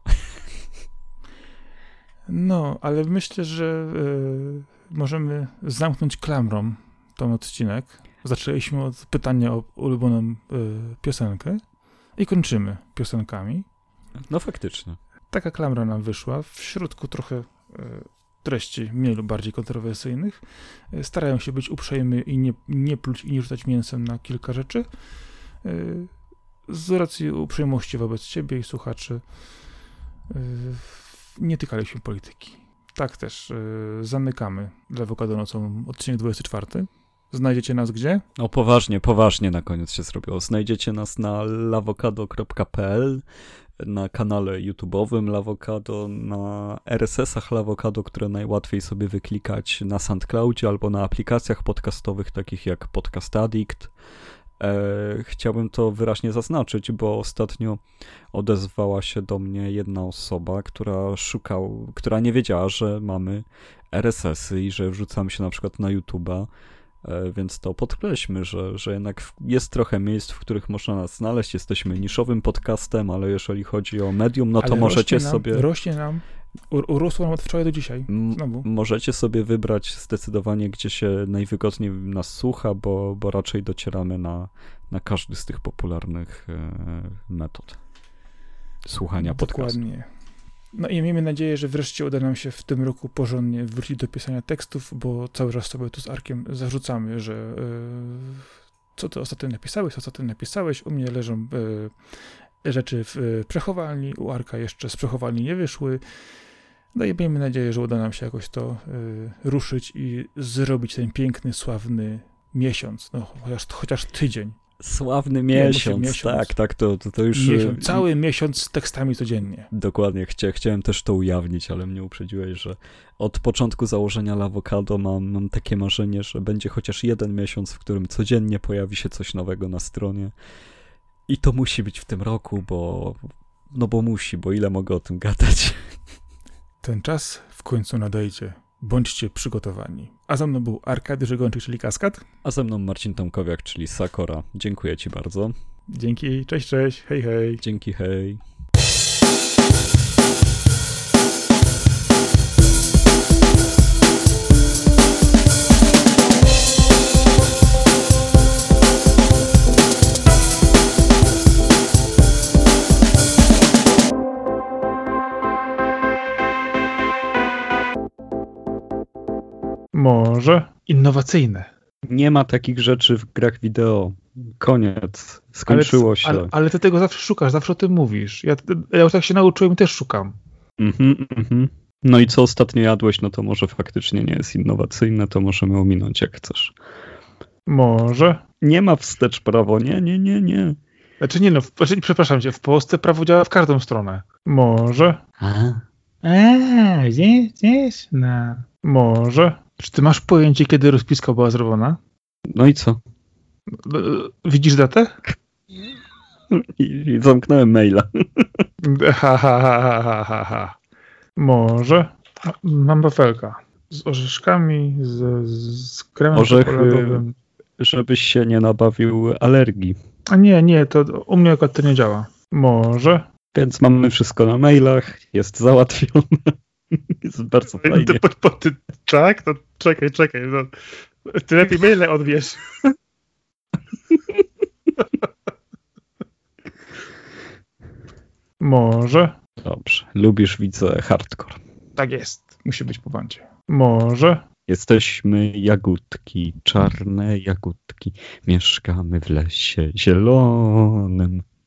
No, ale myślę, że y, możemy zamknąć klamrą ten odcinek. Zaczęliśmy od pytania o ulubioną y, piosenkę i kończymy piosenkami. No faktycznie. Taka klamra nam wyszła. W środku trochę y, treści mniej lub bardziej kontrowersyjnych. Y, starają się być uprzejmy i nie, nie pluć i nie rzucać mięsem na kilka rzeczy. Y, z racji uprzejmości wobec ciebie i słuchaczy y, nie tykaliśmy polityki. Tak też zamykamy Lewokado nocą odcinek 24. Znajdziecie nas gdzie? O, poważnie, poważnie na koniec się zrobiło. Znajdziecie nas na lawokado.pl, na kanale YouTube'owym Lawokado, na RSS-ach Lawokado, które najłatwiej sobie wyklikać na SoundCloudzie albo na aplikacjach podcastowych takich jak Podcast Addict. E, chciałbym to wyraźnie zaznaczyć, bo ostatnio odezwała się do mnie jedna osoba, która szukał, która nie wiedziała, że mamy RSS-y i że wrzucamy się na przykład na YouTube'a. E, więc to podkreślmy, że, że jednak jest trochę miejsc, w których można nas znaleźć. Jesteśmy niszowym podcastem, ale jeżeli chodzi o medium, no to Ale możecie rośnie nam, sobie. Rośnie nam, urosło nam od wczoraj do dzisiaj. Znowu. Możecie sobie wybrać zdecydowanie, gdzie się najwygodniej nas słucha, bo, bo raczej docieramy na, na każdy z tych popularnych e, metod słuchania podcastu. Dokładnie. No i miejmy nadzieję, że wreszcie uda nam się w tym roku porządnie wrócić do pisania tekstów, bo cały czas sobie tu z Arkiem zarzucamy, że e, co ty ostatnio napisałeś, co ostatnio napisałeś, u mnie leżą e, rzeczy w e, przechowalni, u Arka jeszcze z przechowalni nie wyszły. No i miejmy nadzieję, że uda nam się jakoś to ruszyć i zrobić ten piękny, sławny miesiąc, no chociaż, chociaż tydzień. Sławny miesiąc, miesiąc. tak, tak, to, to, to już... miesiąc. Cały miesiąc z tekstami codziennie. Dokładnie, chcia, chciałem też to ujawnić, ale mnie uprzedziłeś, że od początku założenia Lawokado mam, mam takie marzenie, że będzie chociaż jeden miesiąc, w którym codziennie pojawi się coś nowego na stronie. I to musi być w tym roku, bo... No bo musi, bo ile mogę o tym gadać. Ten czas w końcu nadejdzie. Bądźcie przygotowani. A za mną był Arkadiusz Gończyk, czyli Kaskad. A ze mną Marcin Tomkowiak, czyli Sakora. Dziękuję ci bardzo. Dzięki, cześć, cześć, hej, hej. Dzięki, hej. Może innowacyjne. Nie ma takich rzeczy w grach wideo. Koniec. Skończyło ale, się. Ale, ale ty tego zawsze szukasz, zawsze o tym mówisz. Ja, ja już tak się nauczyłem i też szukam. Mhm, mhm. No i co ostatnio jadłeś, no to może faktycznie nie jest innowacyjne, to możemy ominąć jak chcesz. Może. Nie ma wstecz prawo, nie, nie, nie, nie. Znaczy nie no, w, znaczy, przepraszam cię, w Polsce prawo działa w każdą stronę. Może. A, Eee, gdzieś, gdzieś, no. Może. Czy ty masz pojęcie, kiedy rozpiska była zrobiona? no i co? E, Widzisz datę? I, i zamknąłem maila. Ha, ha, ha, ha, ha, ha, ha. Może. Mam wafelka. Z orzeszkami, z, z kremem Orzechy. czekoladowym. Żebyś się nie nabawił alergii. A nie, nie, to u mnie akurat to nie działa. Może. Więc mamy wszystko na mailach, jest załatwione. [LAUGHS] Jest bardzo fajnie. Ty, po, po, ty, tak? To czekaj, czekaj. No. Ty lepiej maile odbierz. [LAUGHS] Może. Dobrze, lubisz, widzę, hardcore. Tak jest. Musi być po bandzie. Może. Jesteśmy jagódki, czarne jagódki. Mieszkamy w lesie zielonym.